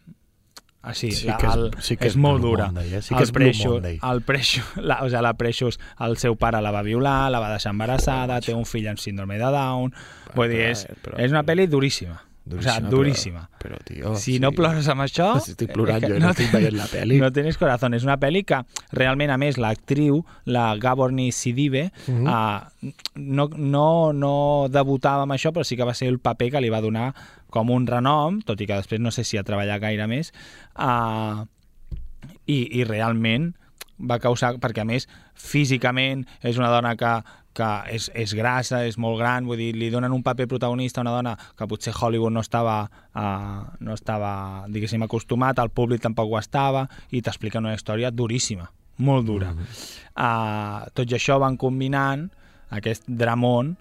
Speaker 1: Així,
Speaker 2: Sí
Speaker 1: la,
Speaker 2: que és-
Speaker 1: el,
Speaker 2: sí que és
Speaker 1: és molt
Speaker 2: Blue
Speaker 1: dura.
Speaker 2: Monday, eh? Sí que
Speaker 1: el
Speaker 2: és Monday.
Speaker 1: el Precious, la, o sigui, la Precious, el seu pare la va violar, la va deixar embarassada, té un fill amb síndrome de Down... Vull dir, és,
Speaker 2: però-
Speaker 1: és una pel·li duríssima.
Speaker 2: Duríssima,
Speaker 1: o sigui,
Speaker 2: però-
Speaker 1: duríssima.
Speaker 2: però, tio,
Speaker 1: si
Speaker 2: sí.
Speaker 1: no plores amb això...
Speaker 2: Estic plorant
Speaker 1: és que
Speaker 2: jo i no estic veient la pel·li.
Speaker 1: No tens corazón. És una pel·li que realment, a més, l'actriu, la Gaborni Sidibe,
Speaker 2: Mhm.
Speaker 1: uh, no, no, no debutava amb això, però sí que va ser el paper que li va donar com un renom, tot i que després no sé si ha treballat gaire més, uh, i, i realment va causar, perquè a més físicament és una dona que, que és, és grassa, és molt gran, vull dir, li donen un paper protagonista a una dona que potser Hollywood no estava, uh, no estava diguéssim, acostumat, el públic tampoc ho estava, i t'expliquen una història duríssima, molt dura. Uh, tot i això van combinant aquest dramón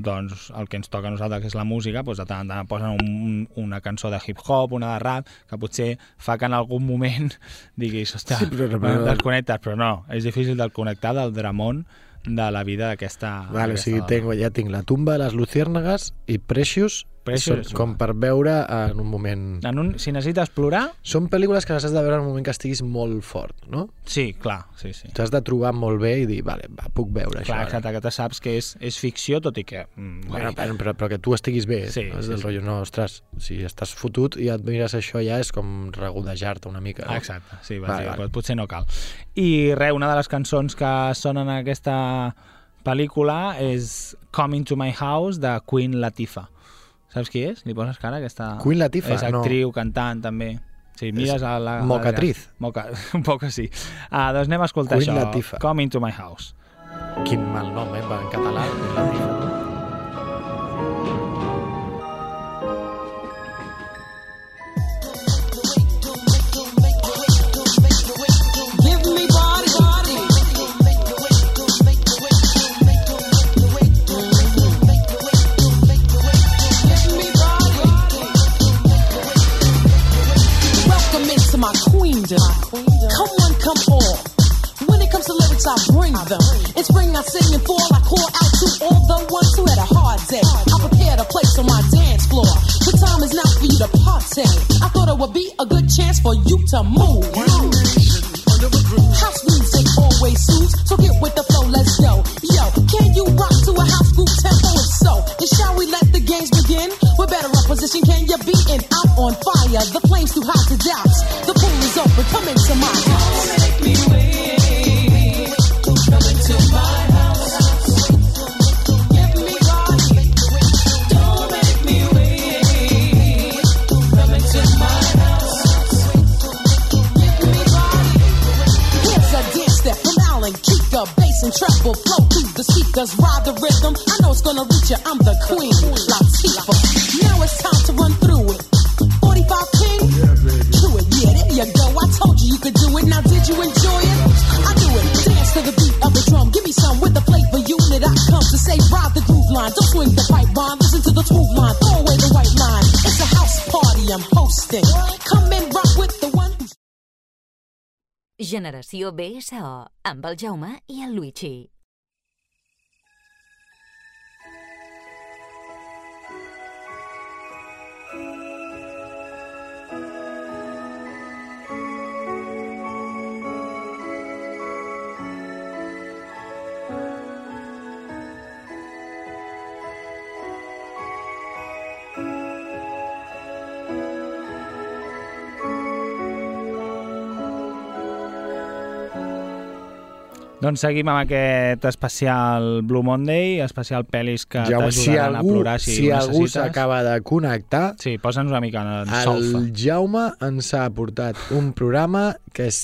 Speaker 1: doncs el que ens toca a nosaltres, que és la música, doncs de tant en tant posen un, un, una cançó de hip-hop, una de rap, que potser fa que en algun moment diguis, ostres,
Speaker 2: Sí, però-
Speaker 1: però, desconnectes, però no, és difícil de connectar del dramón de la vida d'aquesta
Speaker 2: Vale, o
Speaker 1: d'aquesta
Speaker 2: sigui,
Speaker 1: dona.
Speaker 2: tengo, ja tinc la tumba de les luciérnagas i Precious,
Speaker 1: Precious,
Speaker 2: són com per veure en un moment...
Speaker 1: En un, si necessites plorar,
Speaker 2: Són pel·lícules que les has de veure en un moment que estiguis molt fort, no?
Speaker 1: sí, clar, sí, sí.
Speaker 2: T'has de trobar molt bé i dir, vale, va, puc veure
Speaker 1: Clar,
Speaker 2: això.
Speaker 1: exacte, que te saps que és, és ficció, tot i que... Mm,
Speaker 2: Bueno, però, però, però que tu estiguis bé,
Speaker 1: Sí,
Speaker 2: no? és
Speaker 1: sí,
Speaker 2: del
Speaker 1: sí.
Speaker 2: rotllo, no, ostres, si estàs fotut i et mires això ja és com regodejar-te una mica. No?
Speaker 1: Exacte, sí,
Speaker 2: Vale,
Speaker 1: vale,
Speaker 2: vale.
Speaker 1: vale. potser no cal. I res, una de les cançons que sonen en aquesta pel·lícula és Coming to My House de Queen Latifah. Saps qui és? Li poses cara aquesta...
Speaker 2: Queen Latifah?
Speaker 1: És
Speaker 2: No.
Speaker 1: actriu, cantant, també. Sí, mires a la...
Speaker 2: mocatriz.
Speaker 1: Moca... Un poc sí. Ah, doncs anem a escoltar
Speaker 2: Queen
Speaker 1: això.
Speaker 2: Latifah.
Speaker 1: Coming to My House.
Speaker 2: Quin mal nom, eh, en català. Queen Latifah.
Speaker 6: Queendom. Come on, come on. When it comes to lyrics, I bring them. In spring, I sing and fall. I call out to all the ones who had a hard day. I prepared a place on my dance floor. The time is now for you to party. I thought it would be a good chance for you to move. House music always soothes, so get with the flow, let's go. Yo, can you rock to a house group tempo? If so, then shall we let the games begin? We're better up position, can you be in? I'm on fire, the flames too hot to doubt. The pool open, come into my house. Make me wait, come into my house. Give me body, don't make me wait, come into my house. Give me body. Here's a dance step from Alan Kika, bass and treble flow through the speakers, ride the rhythm. I know it's gonna reach you. I'm the queen, Latifah. Now it's time to run through it. 45 King, do it, yeah, there you go. Could do it. Now did you enjoy it? I do it. Dance to the beat of the drum. Give me some with the flavor unit. I come to say ride the groove line. Don't swing the pipe line. Listen to the smooth line. Throw away the white line. It's a house party I'm hosting. Come and rock with the one
Speaker 4: Generació BSO, amb el Jaume i el Luigi.
Speaker 1: Doncs seguim amb aquest especial Blue Monday, especial pel·lis que
Speaker 2: Jaume, si
Speaker 1: t'ajudaran a plorar si,
Speaker 2: si algú s'acaba de connectar,
Speaker 1: Sí, posa'ns una mica en
Speaker 2: el
Speaker 1: solfa.
Speaker 2: Jaume ens ha portat un programa que és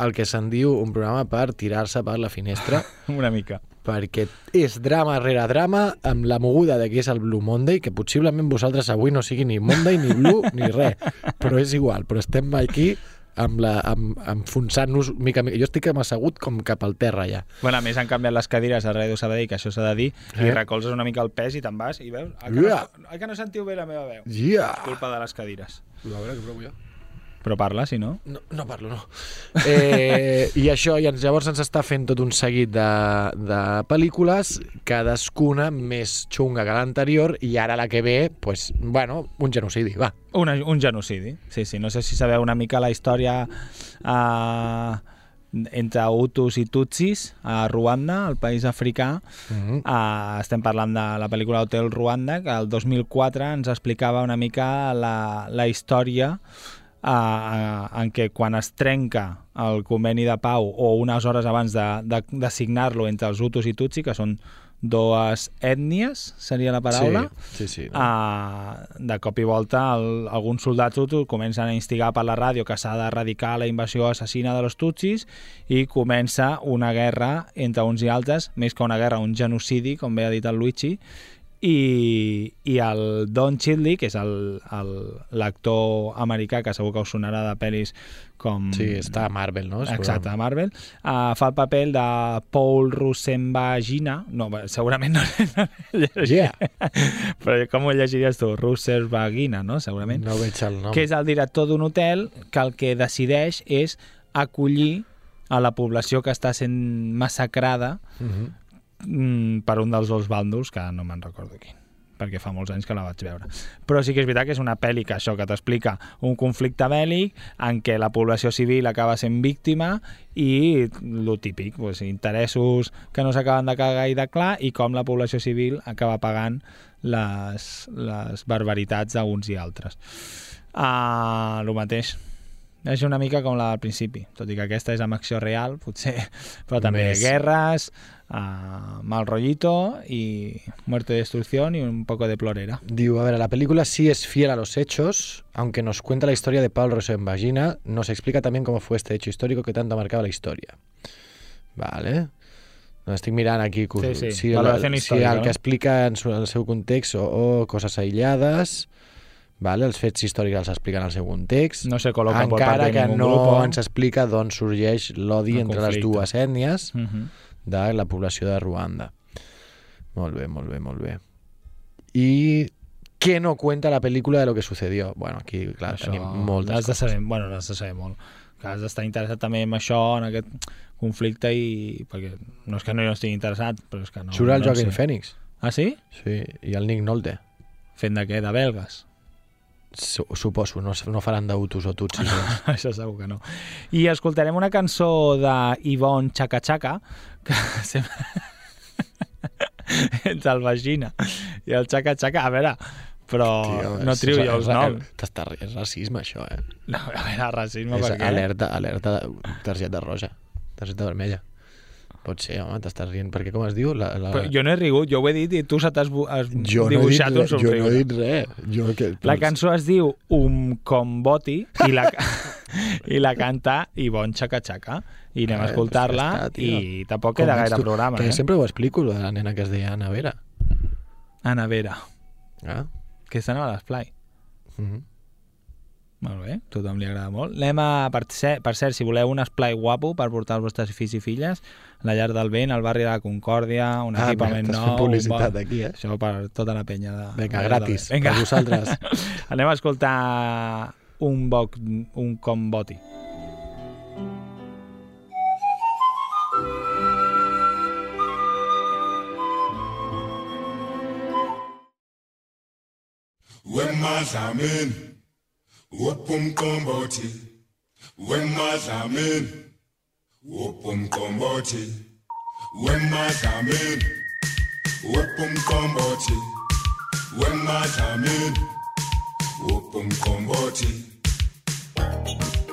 Speaker 2: el que se'n diu un programa per tirar-se per la finestra
Speaker 1: Una mica.
Speaker 2: perquè és drama rere drama amb la moguda de que és el Blue Monday, que possiblement vosaltres avui no sigui ni Monday, ni Blue, ni res, però és igual, però estem aquí amb la, amb, enfonsant-nos mica mica. Jo estic assegut com cap al terra ja.
Speaker 1: Bueno, a més han canviat les cadires a Ràdio Sabadell, que això s'ha de dir,
Speaker 2: Eh?
Speaker 1: i recolzes una mica el pes i te'n vas i veus, ah, que,
Speaker 2: Yeah.
Speaker 1: no, ah, que no sentiu bé la meva veu.
Speaker 2: Yeah.
Speaker 1: Culpa de les cadires.
Speaker 2: A veure, que provo jo.
Speaker 1: Però parla, si no.
Speaker 2: No, no parlo, no. Eh, I això, i llavors ens està fent tot un seguit de, de pel·lícules, cadascuna més xunga que l'anterior, i ara la que ve, pues, bueno, un genocidi, va.
Speaker 1: Una, un genocidi, sí, sí. No sé si sabeu una mica la història eh, entre Hutus i Tutsis a Ruanda, el país africà.
Speaker 2: Mm -hmm.
Speaker 1: Uh, estem parlant de la pel·lícula Hotel Ruanda, que el 2004 ens explicava una mica la, la història uh, en què quan es trenca el conveni de pau o unes hores abans de, de, de signar-lo entre els Hutus i Tutsi, que són dues ètnies, seria la paraula,
Speaker 2: Sí, sí, sí. No?
Speaker 1: Uh, de cop i volta el, alguns soldats hutus comencen a instigar per la ràdio que s'ha d'erradicar la invasió assassina de los tutsis i comença una guerra entre uns i altres, més que una guerra, un genocidi, com bé ha dit el Luigi, i, i el Don Chidley, que és l'actor americà que segur que us sonarà de pel·lis com...
Speaker 2: Sí, està a Marvel, no? És
Speaker 1: Exacte, a Marvel. Uh, fa el paper de Paul Russenvagina. No, segurament no,
Speaker 2: Yeah.
Speaker 1: Però com ho llegiries tu? Russenvagina, no? Segurament.
Speaker 2: No veig el nom.
Speaker 1: Que és el director d'un hotel que el que decideix és acollir a la població que està sent massacrada
Speaker 2: Mhm.
Speaker 1: mm, per un dels dos bàndols, que no me'n recordo quin perquè fa molts anys que la vaig veure. Però sí que és veritat que és una pel·li que això que t'explica un conflicte bèl·lic en què la població civil acaba sent víctima i lo típic, pues, interessos que no s'acaben de cagar i de clar i com la població civil acaba pagant les, les barbaritats d'uns i altres. Uh, el mateix. És una mica com la del principi, tot i que aquesta és amb acció real, potser, però també
Speaker 2: Més.
Speaker 1: guerres, uh, mal rollito y muerte, destrucción y un poco de plorera.
Speaker 2: Digo, a ver, la película sí es fiel a los hechos, aunque nos cuenta la historia de Paul Rosenvagina, nos explica también cómo fue este hecho histórico que tanto ha marcado la historia. Vale. No, estic mirant aquí
Speaker 1: Sí, sí,
Speaker 2: si, el, si el
Speaker 1: no?
Speaker 2: que explica en su, el seu context o, o coses aïllades, vale? els fets històrics els expliquen al seu context,
Speaker 1: No se
Speaker 2: encara
Speaker 1: parte de
Speaker 2: que no
Speaker 1: grupo.
Speaker 2: ens explica d'on sorgeix l'odi entre les
Speaker 1: conflicte.
Speaker 2: dues ètnies
Speaker 1: Uh -huh.
Speaker 2: De la població de Ruanda. Molt bé, molt bé, molt bé. I què no cuenta la pel·lícula de lo que sucedió? Bueno, aquí, clar,
Speaker 1: Això
Speaker 2: tenim moltes
Speaker 1: has de
Speaker 2: coses.
Speaker 1: saber, bueno, has de saber molt. Que has d'estar interessat també en això, en aquest conflicte i... perquè no és que no hi estigui interessat, però és que no...
Speaker 2: Surt el
Speaker 1: no
Speaker 2: Joaquin
Speaker 1: sé.
Speaker 2: Phoenix.
Speaker 1: Ah, sí?
Speaker 2: Sí, i el Nick Nolte.
Speaker 1: Fent de què? De belgues?
Speaker 2: Su suposo, no, no faran d'autos o tutsis.
Speaker 1: Això segur que no. I escoltarem una cançó de Yvonne Chaka Chaka, que sempre... entre el vagina i el Chaka Chaka, a veure, però no trio jo els noms.
Speaker 2: T'està és racisme, això, eh?
Speaker 1: No, a veure, racisme,
Speaker 2: és
Speaker 1: per què?
Speaker 2: alerta, alerta, targeta roja, targeta vermella. Pot ser, home, t'estàs rient. Perquè com es diu? La, la...
Speaker 1: Però jo no he rigut, jo ho he dit i tu se t'has has
Speaker 2: jo no dit
Speaker 1: dibuixat un
Speaker 2: res, jo no
Speaker 1: somriure.
Speaker 2: he dit res. Jo que...
Speaker 1: La cançó es diu Um Comboti i la, i la canta Ivonne Chaka Chaka i anem a
Speaker 2: Eh,
Speaker 1: escoltar-la
Speaker 2: pues ja
Speaker 1: i tampoc queda gaire
Speaker 2: tu?
Speaker 1: programa.
Speaker 2: Que
Speaker 1: Eh?
Speaker 2: sempre ho explico, la nena que es deia Ana Vera.
Speaker 1: Ana Vera,
Speaker 2: Ah?
Speaker 1: que està a l'Esplai.
Speaker 2: Mhm.
Speaker 1: Molt bé, a tothom li agrada molt. Anem a, per, cert, per cert, si voleu un esplai guapo per portar els vostres fills i filles, la llar del vent, al barri de la Concòrdia, un
Speaker 2: Ah,
Speaker 1: equipament nou...
Speaker 2: fent publicitat
Speaker 1: bon-
Speaker 2: aquí, eh?
Speaker 1: Això per tota la penya de...
Speaker 2: Vinga,
Speaker 1: de-
Speaker 2: gratis,
Speaker 1: Vinga.
Speaker 2: per vosaltres.
Speaker 1: Anem a escoltar un, boc, un comboti.
Speaker 7: wemadlamini Upumkombothi wemadlamini Upumkombothi wemadlamini Upumkombothi wemadlamini
Speaker 6: Upumkombothi
Speaker 7: Thank you.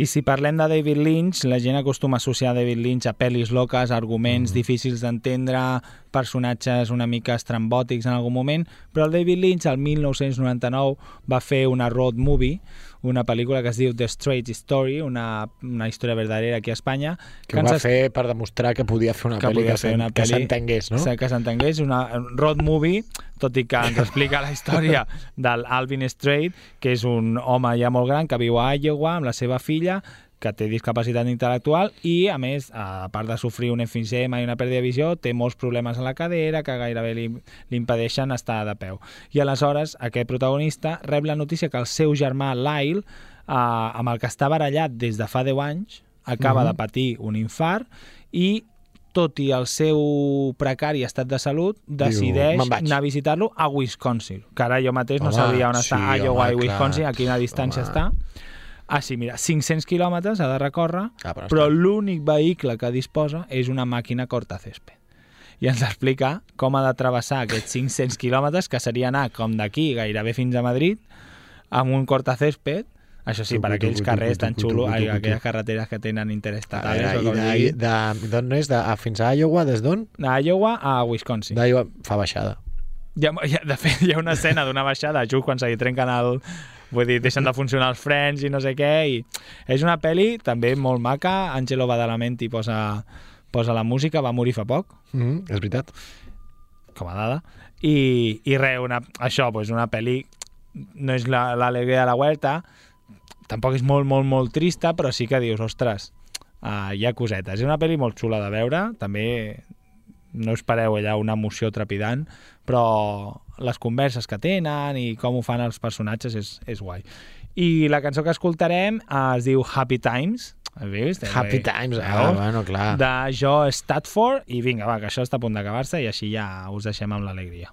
Speaker 1: I si parlem de David Lynch, la gent acostuma a associar David Lynch a pel·lis loques, arguments mm. difícils d'entendre, personatges una mica estrambòtics en algun moment, però el David Lynch, el 1999, va fer una road movie, una pel·lícula que es diu The Straight Story, una, una història verdadera aquí a Espanya.
Speaker 2: Que ho va
Speaker 1: es-
Speaker 2: fer per demostrar que podia fer una
Speaker 1: que
Speaker 2: pel·li que, que s'entengués, no?
Speaker 1: Que s'entengués, una road movie, tot i que ens explica la història del Alvin Strait, que és un home ja molt gran que viu a Iowa amb la seva filla, que té discapacitat intel·lectual i, a més, a part de sofrir un enfisema i una pèrdua de visió, té molts problemes a la cadera que gairebé li, li impedeixen estar de peu. I aleshores aquest protagonista rep la notícia que el seu germà Lyle, eh, amb el que està barallat des de fa 10 anys, acaba
Speaker 2: Mhm.
Speaker 1: de patir un infart i tot i el seu precari estat de salut, decideix
Speaker 2: "Me'n vaig".
Speaker 1: anar a visitar-lo a Wisconsin, que ara jo mateix no
Speaker 2: Home,
Speaker 1: sabia on
Speaker 2: sí,
Speaker 1: està Iowa
Speaker 2: home,
Speaker 1: i Wisconsin,
Speaker 2: clar.
Speaker 1: a quina distància
Speaker 2: Home.
Speaker 1: està. Ah, sí, mira, 500 quilòmetres ha de recórrer,
Speaker 2: Ah, però
Speaker 1: però
Speaker 2: està-
Speaker 1: l'únic vehicle que disposa és una màquina cortacésped. I ens explica com ha de travessar aquests 500 quilòmetres, que seria anar com d'aquí gairebé fins a Madrid, amb un cortacésped, això sí, per aquells carrers tan xulos, aquelles carreteres que tenen
Speaker 2: A
Speaker 1: interestatales,
Speaker 2: veure,
Speaker 1: o
Speaker 2: i d'on és? De, a, fins a Iowa, des d'on?
Speaker 1: D'Iowa a Wisconsin.
Speaker 2: D'Iowa fa baixada.
Speaker 1: Hi ha, de fet, hi ha una escena d'una baixada just quan se li trenquen el... Vull dir, deixen de funcionar els frens i no sé què. I és una pel·li també molt maca. Angelo Badalamenti posa, posa la música, va morir fa poc,
Speaker 2: Mm -hmm, és veritat.
Speaker 1: com a dada. I, i res, una, això, pues una pel·li no és la- l'alegria de la huerta, tampoc és molt, molt, molt trista, però sí que dius, ostres, uh, hi ha cosetes. És una pel·li molt xula de veure, també no espereu allà una emoció trepidant, però les converses que tenen i com ho fan els personatges és, és guai. I la cançó que escoltarem eh, es diu Happy Times, has vist?
Speaker 2: Happy
Speaker 1: Eh,
Speaker 2: Times, ah,
Speaker 1: veus?
Speaker 2: bueno, clar.
Speaker 1: De Joe Statford, i vinga, va, que això està a punt d'acabar-se i així ja us deixem amb l'alegria.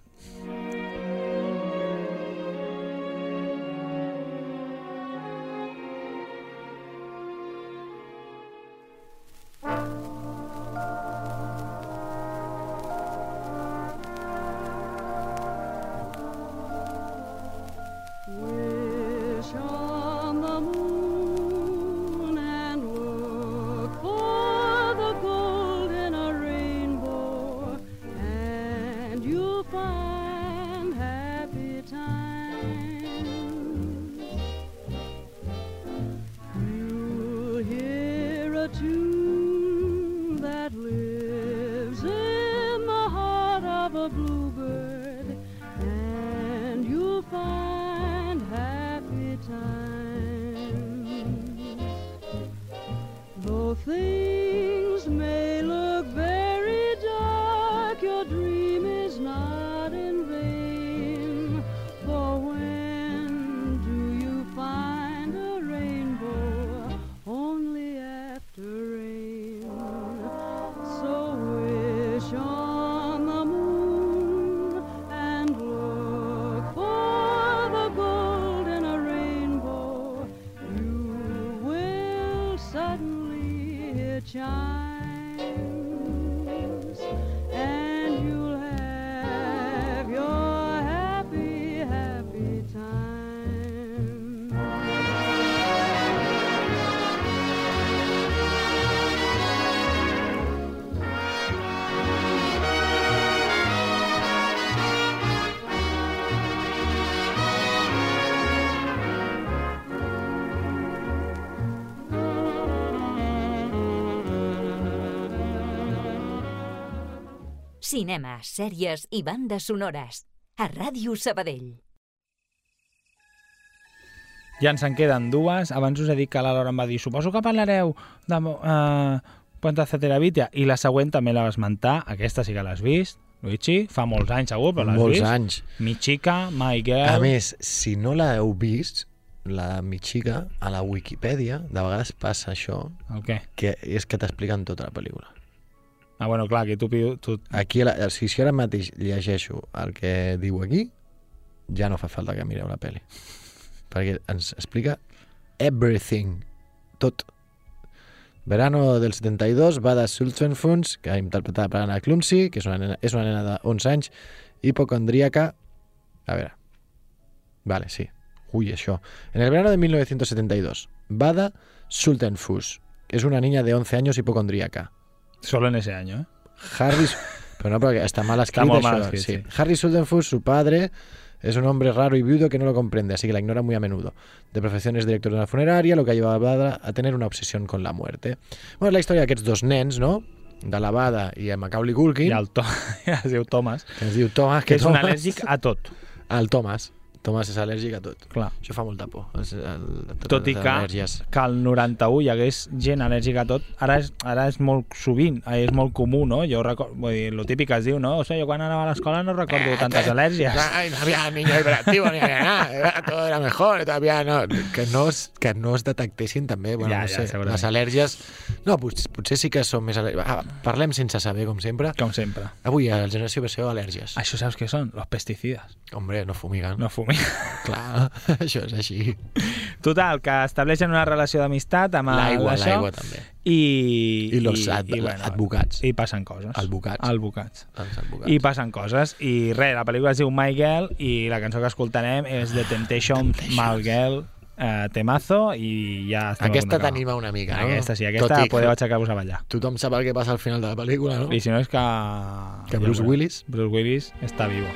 Speaker 8: child.
Speaker 4: Cinema, sèries i bandes sonores. A Ràdio Sabadell.
Speaker 1: Ja ens en queden dues. Abans us he dit que la Laura em va dir suposo que parlareu de uh, Puente Ceteravitia i la següent també la va esmentar. Aquesta sí que l'has vist, Luigi. Fa molts anys segur, però l'has
Speaker 2: Molts
Speaker 1: vist.
Speaker 2: anys.
Speaker 1: Mi chica, my girl...
Speaker 2: A més, si no l'heu vist, la Michiga, a la Wikipedia, de vegades passa això,
Speaker 1: El què?
Speaker 2: que és que t'expliquen tota la pel·lícula.
Speaker 1: Ah, bueno, clar, que tu... tu...
Speaker 2: Aquí, la, si, si ara mateix llegeixo el que diu aquí, ja no fa falta que mireu la pel·li. Perquè ens explica everything, tot. Verano del 72, va de que ha interpretat per Anna Clumsy, que és una nena, una de 11 anys, hipocondríaca... A veure... Vale, sí. Uy, això. En el verano de 1972, Bada Sultenfuss. Es una niña de 11 años hipocondríaca.
Speaker 1: Solo en ese año, ¿eh?
Speaker 2: Harry... Pero no, porque está mal escrito sí.
Speaker 1: sí.
Speaker 2: Harry Sultenfuss, su padre, es un hombre raro y viudo que no lo comprende, así que la ignora muy a menudo. De profesión es director de una funeraria, lo que ha llevado a tener una obsesión con la muerte. Bueno, la història d'aquests dos nens, no? De la Bada i a Macaulay Culkin,
Speaker 1: I el to... es diu Thomas,
Speaker 2: que es diu Thomas,
Speaker 1: que és un al·lèrgic a tot.
Speaker 2: El Thomas. Thomas és al·lèrgic a tot.
Speaker 1: Clar.
Speaker 2: Això fa molta por. El, el, totes
Speaker 1: Tot i que,
Speaker 2: al·lèrgies.
Speaker 1: que al 91 hi hagués gent al·lèrgica a tot, ara és, ara és molt sovint, eh, és molt comú, no? Jo recordo, vull dir, lo típic es diu, no? O sigui, jo quan anava a l'escola no recordo tantes al·lèrgies.
Speaker 2: Ay, no había niños hiperactivos ni había nada. Todo era mejor. Todavía no. Que no es, que no es detectessin també. Bueno,
Speaker 1: Ja,
Speaker 2: no
Speaker 1: ja,
Speaker 2: sé,
Speaker 1: segurament.
Speaker 2: les al·lèrgies... No, potser, potser sí que són més al·lèrgies. Ah, parlem sense saber, com sempre.
Speaker 1: Com sempre.
Speaker 2: Avui, a la generació BCO, al·lèrgies.
Speaker 1: Això saps què són? Los pesticides.
Speaker 2: Hombre, no fumiguen.
Speaker 1: No fumi.
Speaker 2: Clar, això és així.
Speaker 1: Total, que estableixen una relació d'amistat amb
Speaker 2: L'aigua, l'aigua també.
Speaker 1: I,
Speaker 2: I los ad- advocats.
Speaker 1: I passen coses.
Speaker 2: Advocats.
Speaker 1: Advocats.
Speaker 2: Els advocats.
Speaker 1: I passen coses. I res, la pel·lícula es diu My Girl i la cançó que escoltarem és The Temptation My Girl, eh, temazo, i ja estem
Speaker 2: Aquesta t'anima una mica, no?
Speaker 1: Aquesta sí, aquesta
Speaker 2: i que-
Speaker 1: podeu aixecar-vos a ballar.
Speaker 2: Tothom sap el que passa al final de la pel·lícula, no?
Speaker 1: I si no és que...
Speaker 2: Que Bruce. Willis-
Speaker 1: Bruce Willis està vivo.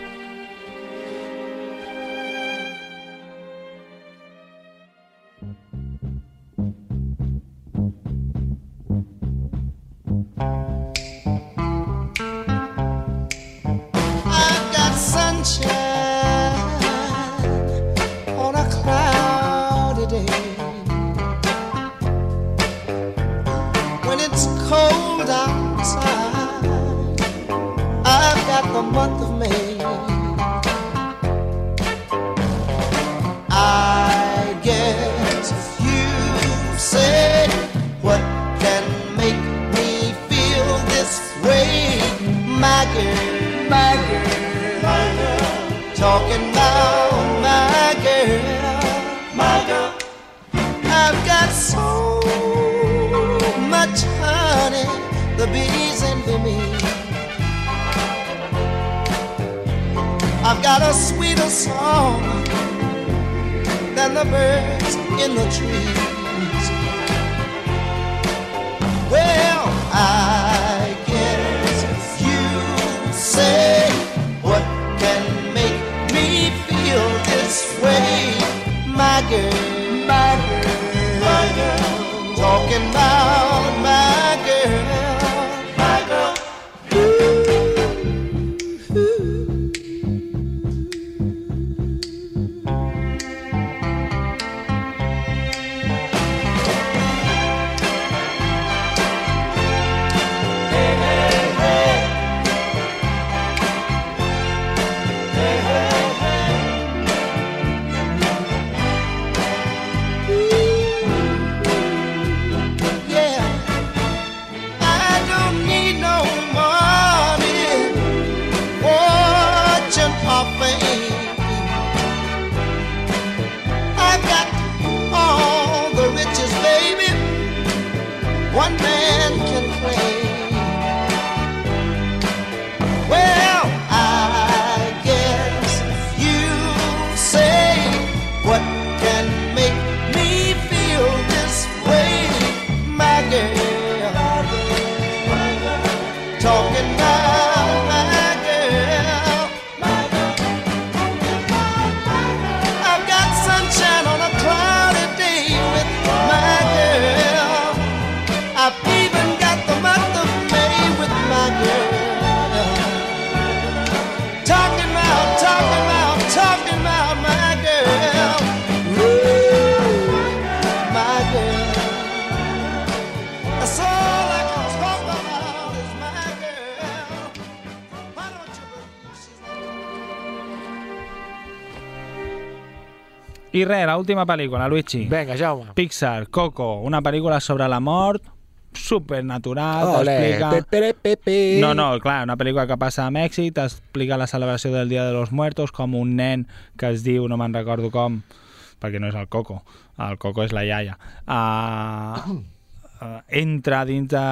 Speaker 3: I've got a sweeter song than the birds in the trees. Well, I
Speaker 1: res, l'última pel·lícula, Luigi.
Speaker 2: Vinga, Jaume.
Speaker 1: Pixar, Coco, una pel·lícula sobre la mort, supernatural,
Speaker 2: Ole,
Speaker 1: t'explica... No, no, clar, una pel·lícula que passa a Mèxic, t'explica la celebració del Dia de los Muertos, com un nen que es diu, no me'n recordo com, perquè no és el Coco, el Coco és la iaia, uh, uh, entra dins de,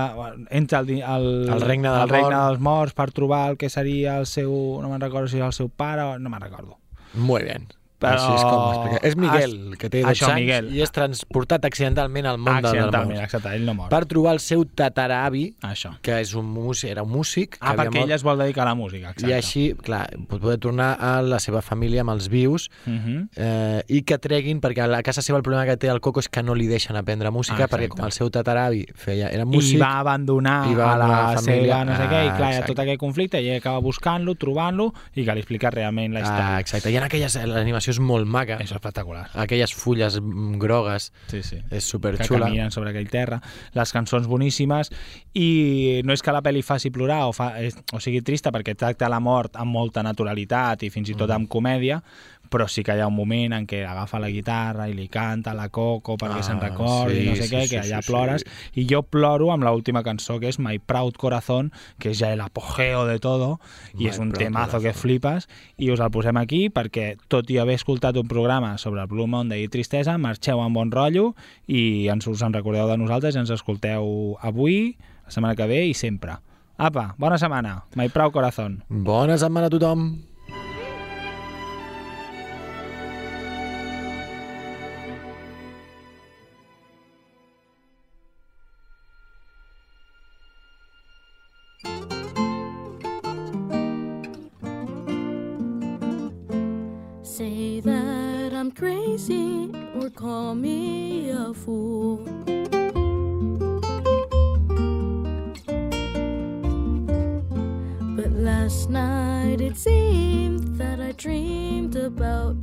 Speaker 1: entra al, al,
Speaker 2: El regne del
Speaker 1: al regne
Speaker 2: mort.
Speaker 1: dels morts per trobar el que seria el seu, no me'n recordo si és el seu pare, o- no me'n recordo.
Speaker 2: Muy bien.
Speaker 1: Però...
Speaker 2: Així és com. És Miguel, que té 12
Speaker 1: Això,
Speaker 2: anys
Speaker 1: Miguel.
Speaker 2: i és transportat accidentalment al món del mort
Speaker 1: exacte, ell no mor.
Speaker 2: per trobar el seu tataravi,
Speaker 1: Això.
Speaker 2: que és un músic, era un músic que
Speaker 1: Ah, perquè
Speaker 2: mort,
Speaker 1: ell es vol dedicar a la música, exacte.
Speaker 2: i així, clar, pot poder tornar a la seva família amb els vius
Speaker 1: Uh -huh.
Speaker 2: eh, i que treguin, perquè a la casa seva el problema que té el Coco és que no li deixen aprendre música
Speaker 1: Ah,
Speaker 2: perquè
Speaker 1: exacte.
Speaker 2: com el seu tataravi feia, era músic...
Speaker 1: I va abandonar
Speaker 2: i va
Speaker 1: a la,
Speaker 2: la família.
Speaker 1: seva no sé què, i
Speaker 2: Ah,
Speaker 1: clar, hi ha
Speaker 2: exacte.
Speaker 1: tot aquell conflicte, i acaba buscant-lo, trobant-lo, i que li explica realment la història.
Speaker 2: Ah, exacte. I en aquelles... L'animació és molt maca.
Speaker 1: És espectacular.
Speaker 2: Aquelles fulles mm, grogues.
Speaker 1: Sí, sí.
Speaker 2: És
Speaker 1: que
Speaker 2: superxula.
Speaker 1: caminen sobre aquell terra, les cançons boníssimes, i no és que la pel·li faci plorar o, fa, és, o sigui trista, perquè tracta la mort amb molta naturalitat i fins i
Speaker 2: Mm.
Speaker 1: tot amb comèdia, però sí que hi ha un moment en què agafa la guitarra i li canta la Coco perquè
Speaker 2: Ah,
Speaker 1: se'n recordi,
Speaker 2: sí,
Speaker 1: no sé
Speaker 2: sí,
Speaker 1: què,
Speaker 2: sí,
Speaker 1: que allà
Speaker 2: sí,
Speaker 1: plores, i jo ploro amb l'última cançó, que és My Proud Corazón, que és ja el apogeo de todo, i
Speaker 2: My
Speaker 1: és un temazo que
Speaker 2: Corazón.
Speaker 1: flipes, i us el posem aquí perquè, tot i haver escoltat un programa sobre el Blue Monday i tristesa, marxeu amb bon rotllo i ens us en recordeu de nosaltres i ens escolteu avui, la setmana que ve i sempre. Apa, bona setmana. My Proud Corazón.
Speaker 2: Bona setmana a tothom.
Speaker 9: Crazy or call me a fool. But last night it seemed that I dreamed about